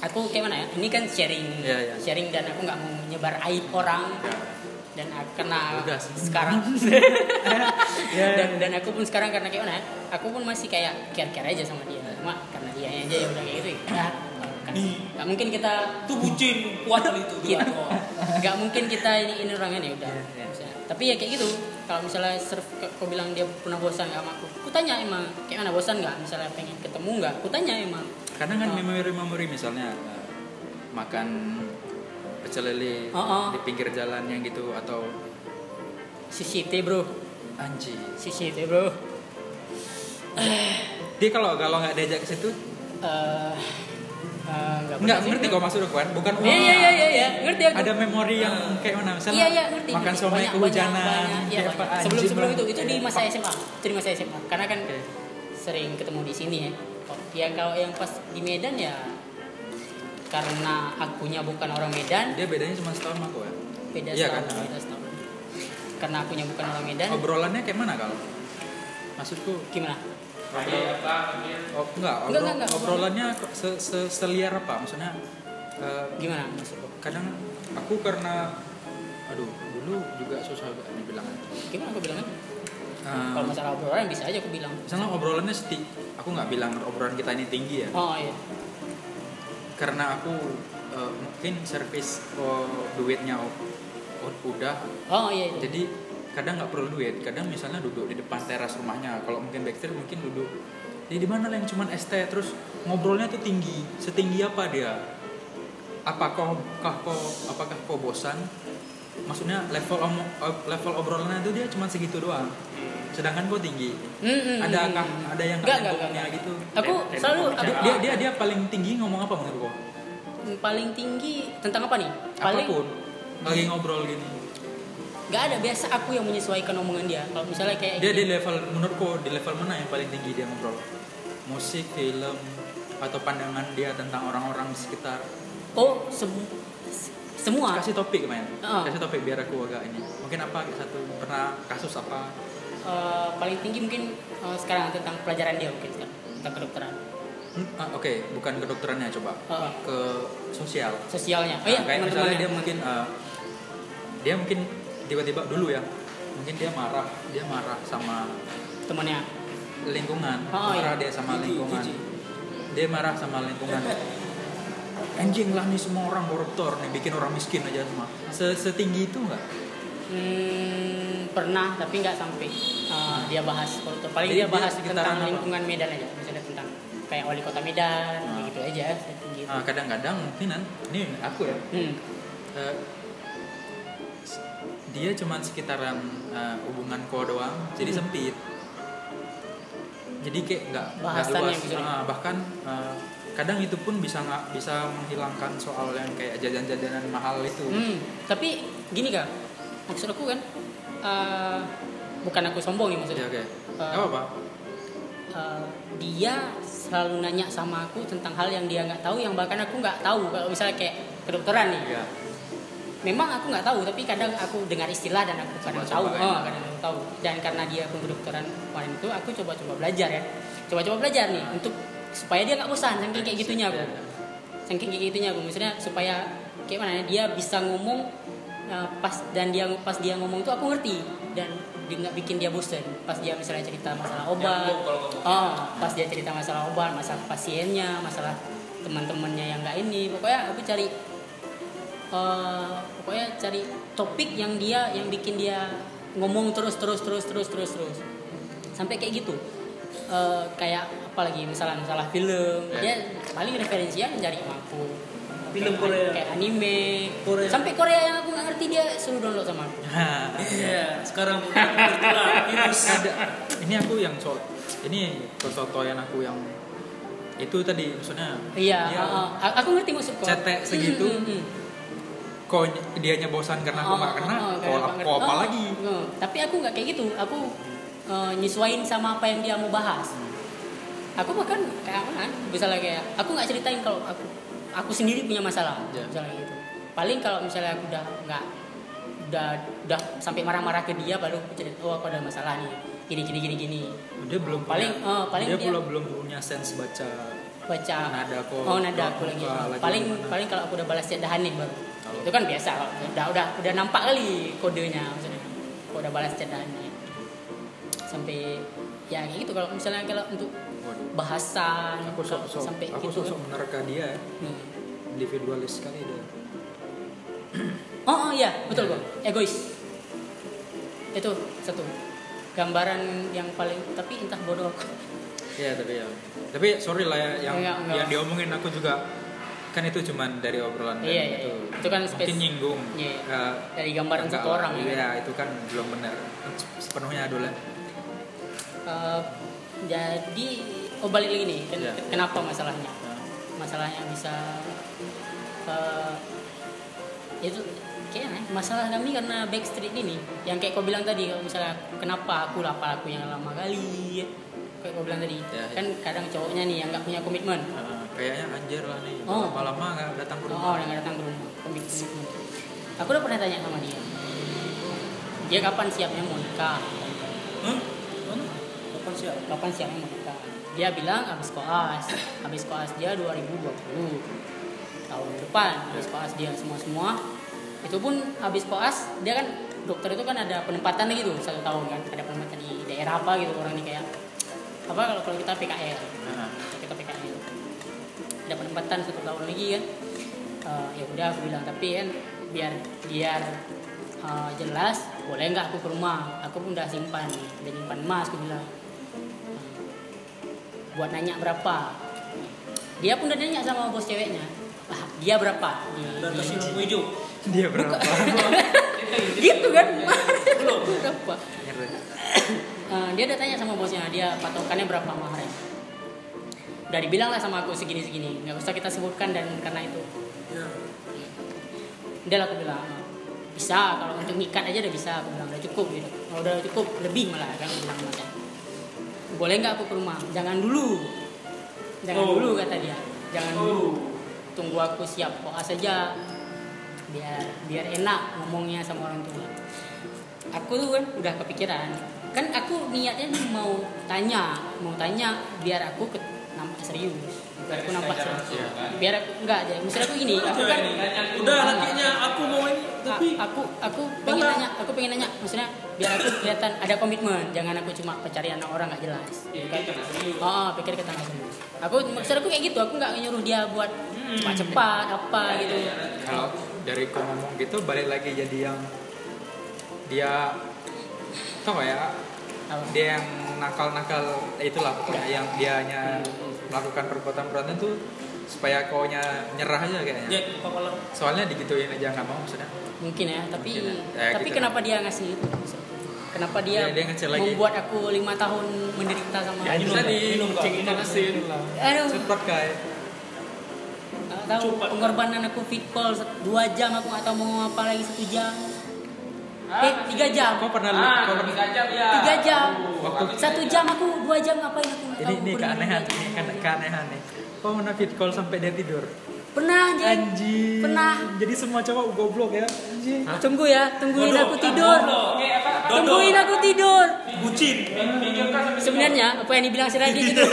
Iya. aku kayak mana ya ini kan sharing Iya, iya. sharing dan aku nggak mau menyebar aib orang Ya. dan aku sih. sekarang Ya, dan dan aku pun sekarang karena kayak mana ya, aku pun masih kayak care care aja sama dia cuma karena dia aja yang udah kayak gitu ya kan nggak mungkin kita Itu bucin, kuat itu. Iya. Tuh. nggak mungkin kita ini ini orangnya nih udah Iya, iya. Misalnya. tapi ya kayak gitu kalau misalnya serve kau bilang dia pernah bosan nggak sama aku aku tanya emang kayak mana bosan nggak misalnya pengen ketemu nggak aku tanya emang Kadang kan memori-memori misalnya eh, makan pecel lele Oh, oh. di pinggir jalan yang gitu atau sushi teh bro anji. sushi teh bro Dia kalau kalau nggak diajak ke situ, Eh, eh, nggak ngerti kok maksud aku kan? Bukan Iya iya iya iya iya, ngerti aku. Ada memori yang kayak mana? Misalnya Iya iya ngerti. makan somai kehujanan, banyak, banyak. Iya, banyak. apa, Sebelum sebelum itu itu di masa SMA. Itu di masa SMA. Karena kan Oke. sering ketemu di sini ya. Yang kalau yang pas di Medan ya karena akunya bukan orang Medan, Dia bedanya cuma setahun sama aku ya. beda Iya setahun, kan? beda setahun. Karena akunya bukan orang Medan, Obrolannya kayak mana kalau? Maksudku gimana? Lagi Oh, enggak, obrol- enggak, enggak. obrolannya se, se, seliar apa? Maksudnya eh, Gimana maksudku? kadang aku karena aduh dulu juga susah dibilang gimana aku bilangnya Eh, kalau masalah obrolan bisa aja aku bilang. Misalnya obrolannya seti aku nggak bilang obrolan kita ini tinggi ya. Oh iya. Karena aku eh, mungkin servis oh, duitnya oh, oh, udah. Oh iya itu. jadi kadang nggak perlu duit. Kadang misalnya duduk di depan teras rumahnya. Kalau mungkin backstreet mungkin duduk. Di di mana lah yang cuman ST terus ngobrolnya tuh tinggi. Setinggi apa dia? Apakah kah kau apakah kau bosan maksudnya level om- eh, level obrolannya itu dia cuma segitu doang. Sedangkan kau tinggi. Hmm, hmm, adakah hmm. ada yang nggak, nyambungnya nggak. gitu. aku Dan- selalu dan aku, dia dia dia paling tinggi ngomong apa menurut kau paling tinggi tentang apa nih? Paling apa pun. Lagi ngobrol gini. Nggak ada biasa aku yang menyesuaikan omongan dia. Kalau misalnya kayak dia di gini, level menurutku di level mana yang paling tinggi dia ngobrol? Musik film atau pandangan dia tentang orang-orang di sekitar? Oh sem- semua. Kasih topik main Ah. kasih topik biar aku agak ini. Mungkin apa satu pernah kasus apa? Eh, paling tinggi mungkin eh, sekarang tentang pelajaran dia mungkin sekarang tentang kedokteran. Hmm, ah, oke. Bukan kedokterannya coba. Heeh. ke sosial. Sosialnya. Oh Nah, iya kayak misalnya teman-temannya. dia mungkin eh, dia mungkin tiba-tiba dulu ya mungkin dia marah. Dia marah sama temannya. lingkungan. Oh, marah iya. dia sama lingkungan. jijik. dia marah sama lingkungan anjing lah nih semua orang koruptor nih bikin orang miskin aja semua Se- setinggi itu nggak Hmm, pernah tapi nggak sampai eh, dia bahas koruptor. Paling Jadi dia bahas dia tentang apa? lingkungan Medan aja, misalnya tentang kayak wali kota Medan, Ah. gitu aja. setinggi itu. Nah, kadang-kadang mungkin kan ini aku ya Hmm. eh, dia cuman sekitaran eh, hubungan ko doang jadi Hmm. sempit jadi kayak nggak luas bisa di- Ah, bahkan eh, kadang itu pun bisa nggak bisa menghilangkan soal yang kayak jajan-jajanan mahal itu. Hmm, tapi gini kak, maksud aku kan, eh, bukan aku sombong nih ya maksudnya. oke. Eh, Nggak apa-apa. Eh, dia selalu nanya sama aku tentang hal yang dia nggak tahu, yang bahkan aku nggak tahu. Kalau misalnya kayak kedokteran nih, ya memang aku nggak tahu tapi kadang aku dengar istilah dan aku kadang tahu. Oh, ya. kadang aku tahu. Dan karena dia pun kedokteran kemarin itu aku coba-coba belajar ya. Coba-coba belajar nih untuk supaya dia nggak bosan saking kayak gitunya aku. Saking kayak gitunya aku. Misalnya supaya kayak mana ya dia bisa ngomong uh, pas dan dia pas dia ngomong itu aku ngerti. Dan dia nggak bikin dia bosan. Pas dia misalnya cerita masalah obat. kalau ngomong. oh pas dia cerita masalah obat masalah pasiennya masalah teman-temannya yang nggak ini. Pokoknya aku cari eh, pokoknya cari topik yang dia yang bikin dia ngomong terus terus terus terus terus terus. Sampai kayak gitu Eh, kayak apa lagi misalnya masalah film. Ya. dia paling referensinya cari sama aku Film Kayak- Korea. kayak anime. Korea. sampai Korea yang aku nggak ngerti dia suruh download sama aku. Iya, sekarang udah tertular virus. ada. Ini aku yang soal ini kesotoyan aku yang itu tadi maksudnya. Iya dia uh, uh, aku ngerti maksud kau. Cetek segitu. Hmm, hmm, hmm. kok dianya bosan karena aku Oh, nggak kena oh, oh, kok kok apa Oh, lagi? Oh. tapi aku nggak kayak gitu. Aku eh, nyesuaiin sama apa yang dia mau bahas. Aku bahkan kayak mana misalnya kayak aku nggak ceritain kalau aku aku sendiri punya masalah Ya. misalnya gitu. Paling kalau misalnya aku udah nggak udah udah sampai marah-marah ke dia baru aku cerita oh aku ada masalah nih gini gini gini gini. Dia belum Paling, punya, eh, paling dia, dia- belum belum punya sense baca baca. Nada kok. oh nada aku lagi. lagi paling gimana. paling kalau aku udah balas chat dahan nih baru itu kan biasa udah udah udah nampak kali kodenya maksudnya. Kalau udah balas chat dahan nih sampai ya kayak gitu. Kalau misalnya kalau untuk bahasan aku sok sok sampai aku gitu. sok menerka dia ya. Hmm. individualis sekali dia. Oh, oh iya. Betul kok egois. Itu satu. Gambaran yang paling tapi entah bodoh aku. Ya tapi ya. Tapi sorry lah ya yang Enggak, enggak. yang diomongin aku juga kan itu cuman dari obrolan dan Iya, iya, itu. iya. Itu kan mungkin spes- nyinggung. Iya. Eh, dari gambaran satu orang ya. Iya itu kan belum benar. Sepenuhnya dulu Eh, jadi oh balik lagi nih ken- Ya. kenapa masalahnya? Nah, masalahnya bisa eh, itu kayaknya masalah kami karena backstreet ini yang kayak kau bilang tadi kalau misalnya kenapa aku lah apa aku yang lama kali kayak kau bilang tadi. Ya, ya. kan kadang cowoknya nih yang nggak punya komitmen. Eh, kayaknya anjir lah nih Oh. lama-lama nggak datang ke oh rumah? Yang nggak datang ke rumah komit- komitmen. Aku udah pernah tanya sama dia. Dia kapan siapnya mau nikah? Hah? Kapan siap? kapan siapnya mau nikah dia bilang habis koas. Habis koas dia 2020 tahun depan habis koas dia semua semua itu pun habis koas dia kan dokter itu kan ada penempatan lagi tuh satu tahun kan. Ada penempatan di daerah apa gitu orang ini kayak apa kalau kalau kita PKL Nah, kita PKL ada penempatan satu tahun lagi kan. Eh, ya udah aku bilang tapi kan biar biar eh, jelas boleh nggak aku ke rumah? Aku pun udah simpan udah simpan emas aku bilang buat nanya berapa. Dia pun udah nanya sama bos ceweknya ah, dia berapa? Di, di- lampu hijau. Dia berapa? gitu kan? Berapa? Eh, dia udah tanya sama bosnya dia patokannya berapa maharnya udah dibilang lah sama aku segini segini nggak usah kita sebutkan dan karena itu. Ya. dia lah aku bilang bisa kalau untuk ngikat aja udah bisa. Aku bilang udah cukup gitu. Kalau udah cukup lebih malah kan aku bilang macam boleh nggak aku ke rumah? Jangan dulu. Jangan Oh. dulu kata dia. Jangan dulu. Tunggu aku siap koas saja. Biar biar enak ngomongnya sama orang tua. Aku tuh kan udah kepikiran. Kan aku niatnya mau tanya mau tanya biar aku ke, nampak serius. Biar aku nampak serius. Biar aku enggak aja. Maksud aku gini aku kan Udah lakinya aku mau ini tapi A- aku aku pengen Mana? nanya aku pengen nanya. Maksudnya biar aku kelihatan ada komitmen. Jangan aku cuma pencari anak orang nggak jelas. Kan oh, pikir kita nggak serius aku maksud aku kayak gitu. Aku nggak nyuruh dia buat cepat-cepat apa gitu. Kalau dari kau ngomong gitu balik lagi jadi yang dia tau gak ya? Apa? dia yang nakal-nakal itulah pokoknya yang dianya melakukan perbuatan-perbuatan itu supaya kau nyerah aja kayaknya. Jack kepala soalnya digituin aja nggak mau maksudnya. Mungkin ya tapi Mungkin ya. Eh, tapi gitu kenapa dia ngasih itu? Kenapa dia, Dia- dia lagi. membuat aku lima tahun menderita sama ya minum, tadi minum, cek asin aduh. Cepat kayak tahu pengorbanan aku fit call dua jam aku nggak tahu mau apa lagi satu jam eh tiga jam. Kau pernah Ah, kau pernah tiga jam ya. tiga jam. Waktu satu jam. aku dua jam ngapain aku? Ini ini keanehan ini ke- keanehan nih. Kau pernah fit call sampai dia tidur? Pernah Jack anjing. Pernah. jadi semua cowok goblok ya? Anjing tunggu ya tungguin Bodoh. aku tidur. Apa? tungguin aku tidur. Bucin. Sebenarnya apa yang dibilang si Radit itu?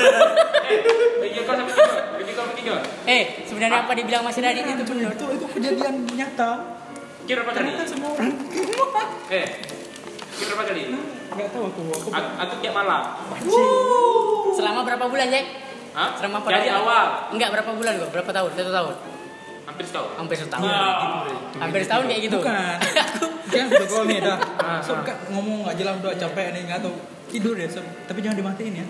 Tidur. eh sebenarnya apa dibilang Mas Radit itu benar? Itu itu kejadian nyata Kira berapa kali? ternyata semua orang. Eh, kira berapa kali? nggak tahu aku aku Aku, aku tiap malam. selama berapa bulan Jack? Hah? Selama Jadi pada- awal. enggak berapa bulan kok berapa tahun? Satu tahun? Hampir setahun. hampir setahun. Nah, hampir setahun kayak gitu? Bukan. Jangan video call nih dah. So, nggak- ngomong nggak jelas udah capek nih nggak tahu. Tidur ya sob. tapi jangan dimatiin ya.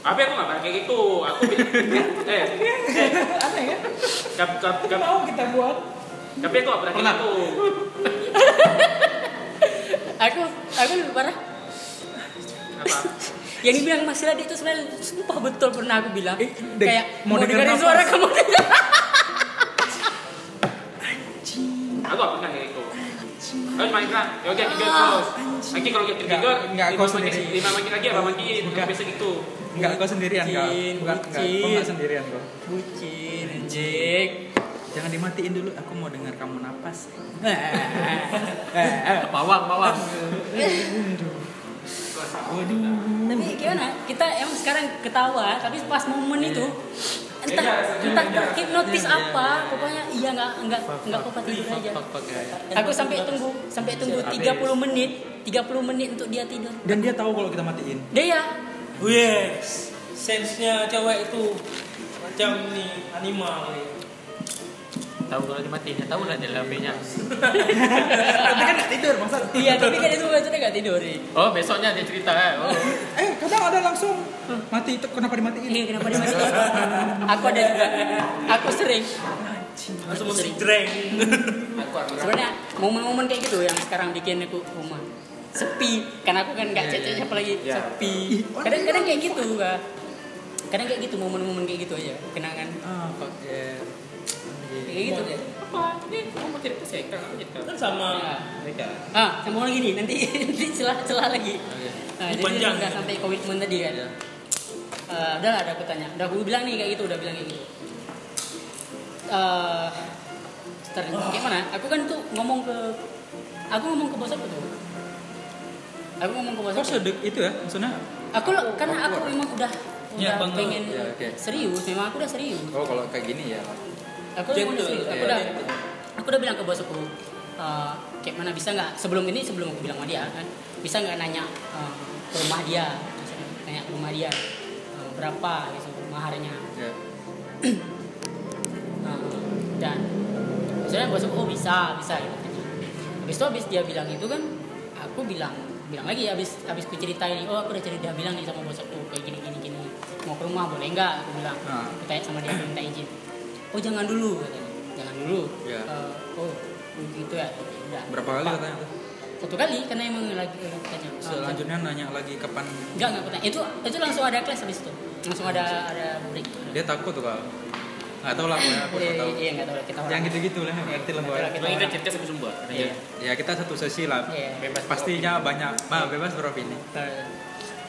Tapi aku nggak kayak gitu. Aku eh, aneh ya? Kap, kap, kap, mau kita buat tapi aku nggak pernah gitu. aku aku parah Apa? yang dibilang Mas Radit itu sebenarnya sumpah betul pernah aku bilang Eh, kayak mau mau denger dengerin nafas. suara kamu Aku nggak pernah kayak gitu. Aku cuma bilang, ya oke tidur terus. Nanti kalau kita tidur, Nggak, kau sendiri. lima menit lagi apa lagi, Bukan. biasa gitu. nggak kau sendirian Bucin, bukan nggak kau sendirian kau bucin anjing jangan dimatiin dulu aku mau dengar kamu napas. Bawang, bawang. tapi gimana? Kita emang sekarang ketawa tapi pas momen itu entah entah hipnotis apa pokoknya iya nggak nggak nggak apa tidur aja. aku sampai tunggu sampai tunggu 30 menit 30 menit untuk dia tidur. Dan dia tahu kalau kita matiin. Dia yes. Sense-nya cewek itu macam ini animal Tahu kalau dimatiin, ya tahu lah dia HP-nya. tapi kan nggak tidur masa iya tapi kan itu maksudnya nggak tidur nih Oh, besoknya dia cerita eh. Oh. eh kadang ada langsung mati itu kenapa dimatiin? Ini kenapa dia mati aku ada juga. Aku sering. Langsung musik dreng sebenarnya momen-momen kayak gitu yang sekarang bikin aku rumah sepi. Karena aku kan nggak cecek siapa lagi sepi. Kadang-kadang kayak gitu kadang kayak gitu momen-momen kayak gitu aja. Kenangan. Ah. Pakai kayak gitu deh Apa? Ini kamu mau cerita saya kan? Aku cerita. kan sama Mereka. ah sambung lagi nih nanti nanti celah celah lagi nah, jadi Panjang. udah sampai komitmen tadi kan Eh, udah lah, udah aku tanya udah aku bilang nih kayak gitu udah bilang kayak gitu eh Ntar, gimana? Aku kan tuh ngomong ke aku ngomong ke bos aku tuh. Aku ngomong ke bos aku. sedek itu ya maksudnya Aku lo- karena aku memang udah Ya, udah bangga. pengen Ya, oke. serius, memang aku udah serius. oh kalau kayak gini ya Aku udah Gentle, serius. Aku udah aku udah bilang ke bos aku, eh, kayak mana bisa nggak? Sebelum ini sebelum aku bilang sama dia kan bisa nggak nanya eh, ke rumah dia? Nanya ke rumah dia eh, berapa gitu maharnya Ya. Nah, dan misalnya bos aku oh bisa bisa gitu. Habis itu habis dia bilang itu kan aku bilang bilang lagi habis habis aku ceritain oh aku udah cerita bilang nih sama bos aku kayak gini gini gini. Mau ke rumah boleh nggak? Aku bilang. Ah. aku tanya sama dia minta izin oh jangan dulu katanya jangan dulu Ya. Eh, oh gitu ya udah Berapa kali katanya tuh? satu kali karena emang lagi tanya oh, Selanjutnya nanya lagi kapan enggak enggak aku tanya itu itu langsung ada kelas habis itu langsung ada ada break dia takut tuh kalau nggak tahu lah aku iya nggak tahu. iya nggak tahu kita orang Yang gitu-gitu lah, ngerti lah kita cerita sampai sumber. Iya. Ya kita satu sesi lah. Iya. Bebas. Pastinya banyak, bah, bebas beropini.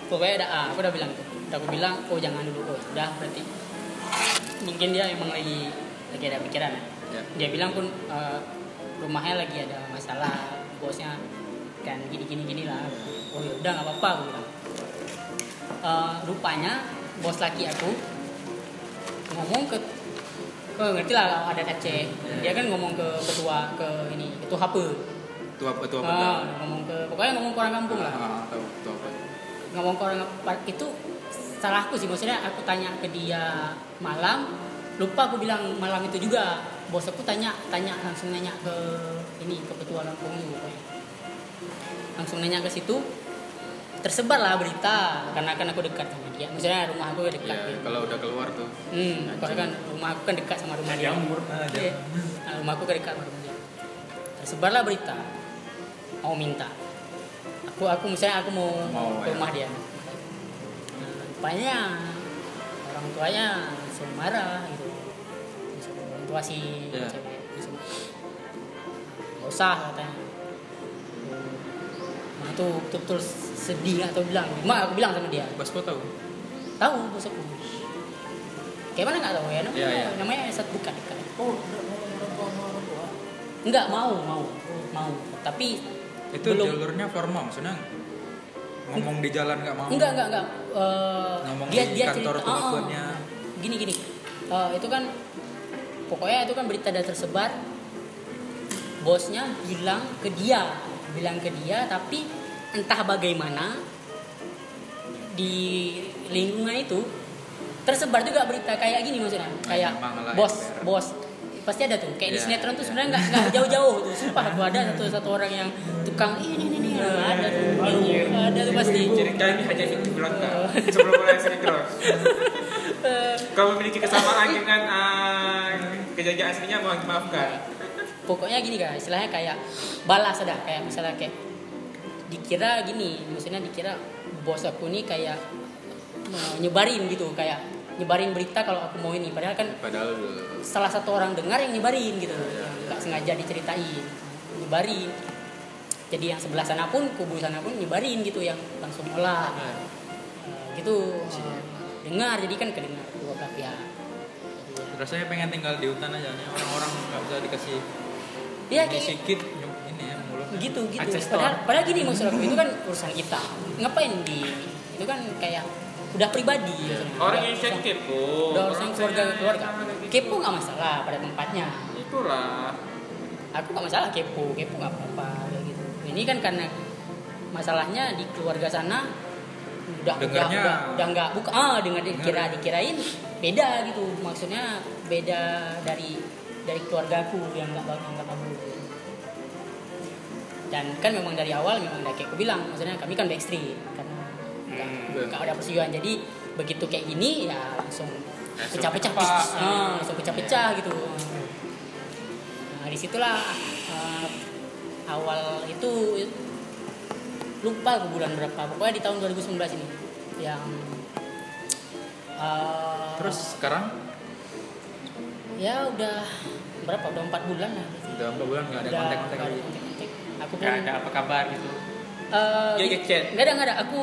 Pokoknya ada aku udah bilang tuh udah aku bilang oh jangan dulu oh udah berarti mungkin dia emang lagi lagi ada pikiran ya. Ya. dia bilang pun eh, rumahnya lagi ada masalah bosnya kan gini gini gini lah oh ya udah nggak apa-apa aku bilang Eh, rupanya bos laki aku ngomong ke ke ngerti lah ada Aceh dia kan ngomong ke ketua ke ini ketua Itu apa itu apa? Ah, ngomong ke pokoknya ngomong ke orang kampung lah Ah, tahu itu apa? ngomong ke orang itu salahku sih maksudnya aku tanya ke dia malam lupa aku bilang malam itu juga bos aku tanya tanya langsung nanya ke ini ke ketua kampung itu pokoknya. langsung nanya ke situ tersebar lah berita karena kan aku dekat sama dia maksudnya rumah aku dekat Ya, gitu. kalau udah keluar tuh. Hmm, kan rumah aku kan dekat sama rumah dia. Jamur. Ah, Iya. Nah, rumah aku kan dekat sama rumah dia. Tersebarlah berita. Mau minta. Aku aku misalnya aku mau, Mau, ke ya. rumah dia. Rupanya orang tuanya langsung marah gitu. Orang tua si Iya. cewek langsung, "Nggak usah katanya. Nah, itu betul-betul sedih atau bilang. Mak aku bilang sama dia Bosku tahu. tahu bos aku kayak mana nggak tahu ya namanya Iya, iya. namanya saat buka dekat Oh, udah mau mau mau mau tapi Itu belum jalurnya formal maksudnya ngomong di jalan nggak mau. enggak enggak enggak Eh, Ngomong dia di dia kantor cerita oh, pengikutnya. gini gini. Eh, itu kan pokoknya itu kan berita udah tersebar. Bosnya bilang ke dia bilang ke dia tapi entah bagaimana di lingkungan itu tersebar juga berita kayak gini maksudnya. Kayak bos ya, bos. Pasti ada tuh kayak di Iya, sinetron tuh iya. sebenarnya nggak nggak jauh-jauh tuh sumpah tuh. Ada satu satu orang yang tukang ini ini ada tuh ada tuh pasti Cerita ini hanya fiktif belaka sebelum mulai sinetron. Kalau memiliki kesamaan dengan uh, kejadian aslinya mohon dimaafkan. pokoknya gini kan istilahnya kayak balas ada kayak misalnya kayak dikira gini maksudnya dikira bos aku nih kayak nyebarin gitu kayak nyebarin berita kalau aku mau ini. Padahal kan Padahal salah satu orang dengar yang nyebarin gitu. Nggak sengaja diceritain nyebarin jadi yang sebelah sana pun kubu sana pun nyebarin gitu yang langsung olah. Eh, gitu. Eh, dengar jadi kan kedengar dua belah pihak. Ya- rasanya pengen tinggal di hutan aja nih. Orang-orang nggak bisa dikasih Iya ini kayak nyum- ini ya mulut. gitu gitu. Akses padahal, padahal gini maksud aku itu kan urusan kita. Ngapain di itu kan kayak udah pribadi. Maksudnya. Orang Udah yang urusan- sakit kepo. udah urusan keluarga keluarga. kepo nggak masalah pada tempatnya. Itulah. aku nggak masalah kepo kepo nggak apa-apa ini kan karena masalahnya di keluarga sana udah udah Dengarnya- udah, udah nggak buka. Ah dengar dikira dikirain beda gitu. Maksudnya beda dari dari keluargaku yang nggak yang nggak dan kan memang dari awal memang kayak aku bilang maksudnya kami kan backstreet karena nggak Hmm. ada persetujuan. Jadi begitu kayak gini ya langsung Langsung pecah-pecah. lepas. pis- ah, langsung pecah-pecah gitu. Nah di situlah eh, awal itu lupa aku bulan berapa pokoknya di tahun 2019 ini yang eh, Terus sekarang ya udah berapa udah empat bulan lah udah empat bulan nggak ada kontak-kontak lagi. kontak-kontak. aku pun Gak ada apa kabar gitu. eh, Dia gini, ngechat. nggak ada nggak ada aku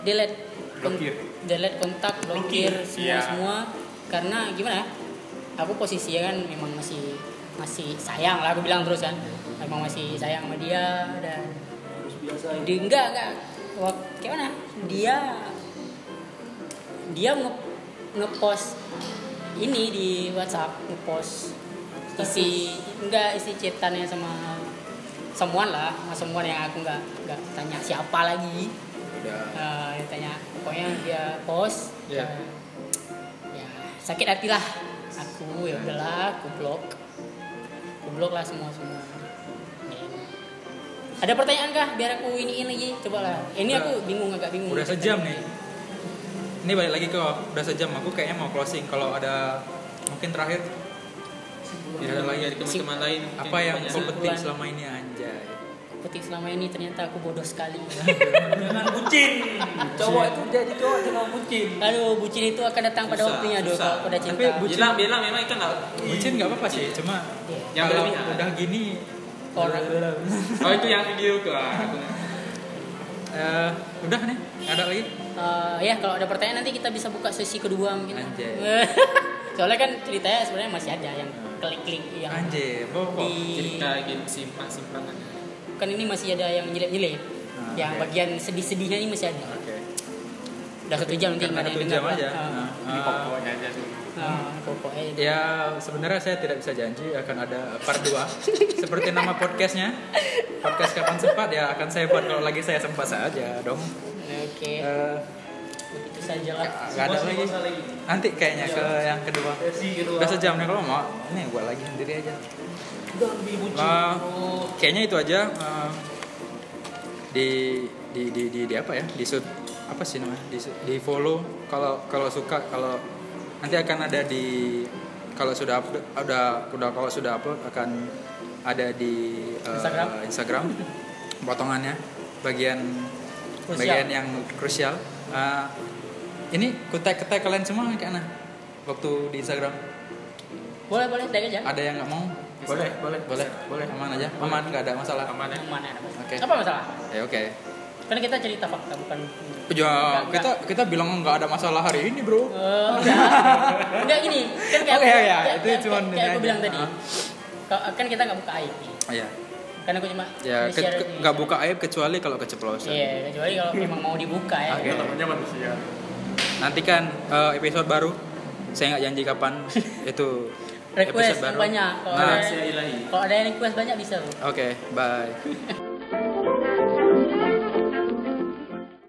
delete kon- Blokir. delete kontak blokir Blokir, semua iya. semua karena gimana ya aku posisinya kan memang masih masih sayang lah aku bilang terus kan memang masih sayang sama dia dan biasa di enggak enggak. Wak- kayak mana dia dia nge ngepost ini di WhatsApp ngepost isi enggak isi chatannya sama semuan lah semuan yang aku nggak nggak tanya siapa lagi. Udah Eh, dia tanya pokoknya dia post Iya. eh, ya sakit hati lah. Aku ya udahlah aku blok aku blok lah semua semua. Ya. Ada pertanyaan kah? Biar aku iniin lagi. Coba lah. Ini Udah. aku bingung agak bingung. Udah sejam nih. Ini balik lagi ke udah sejam. Aku kayaknya mau closing. Kalau ada mungkin terakhir. Tidak ada lagi dari teman-teman lain. Apa yang kau petik selama ini anjay? Petik selama ini ternyata aku bodoh sekali. Jangan bucin. Cowok itu jadi cowok jangan bucin. aduh bucin itu akan datang pada waktunya doh susah. kalau pada cinta. Tapi bucin- bilang bilang memang itu nggak bucin nggak apa-apa sih cuma Yang kalau udah gini orang. Oh itu yang video tuh aku. Eh, udah nih ada lagi? Eh, ya kalau ada pertanyaan nanti kita bisa buka sesi kedua mungkin. Anjay. soalnya kan ceritanya sebenarnya masih ada yang klik-klik yang anjay pokok di cerita gitu simpang simpangan kan ini masih ada yang nyelip-nyelip. Ah, yang oke. bagian sedih-sedihnya ini masih ada. Oke. Udah satu jam nanti nggak ada satu yang jam dengar. aja. Ini eh, pokoknya aja tuh ah, pokoknya Ya sebenarnya saya tidak bisa janji akan ada part 2 Seperti nama podcastnya. Podcast kapan sempat ya akan saya buat kalau lagi saya sempat saja dong. Oke. Eh, itu saja lah. Gak ada lagi. Nanti kayaknya ke yang kedua. Udah sejam nih kalau mau Nih buat lagi sendiri aja. Bro. Kayaknya itu aja eh, di, di, di, di, di apa ya di sub apa sih namanya di, di follow. Kalau kalau suka kalau nanti akan ada di kalau sudah upload udah udah kalau sudah upload akan ada di eh, Instagram. Instagram. Potongannya. Bagian Krusial. bagian yang krusial. Eh, ini kutek kutek kalian semua kayaknya waktu di Instagram? Boleh boleh tag aja. Ada yang nggak mau? Boleh boleh. Boleh. Boleh. Aman aja. Aman nggak ada masalah. Aman ya? Mana ada Oke. apa masalah? Ya oke. Kan kita cerita fakta bukan Ya, kita kita bilang nggak ada masalah hari ini, Bro. Eh, enggak. enggak gini kan kayak Oke, aku, ya, kayak, itu kayak- cuman kayak, ini aku bilang tadi Ah. Ka- kan kita nggak buka aib nih Oh, ya. kan aku cuma Ya, ke- share ke- di- nggak buka aib kecuali kalau keceplosan. iya kecuali kalau memang mau dibuka ya Oke. namanya manusia Nantikan eh, episode baru. Saya nggak janji kapan itu request episode yang baru. banyak kalau Nah, ada kalau ada yang request banyak bisa Oke, bye.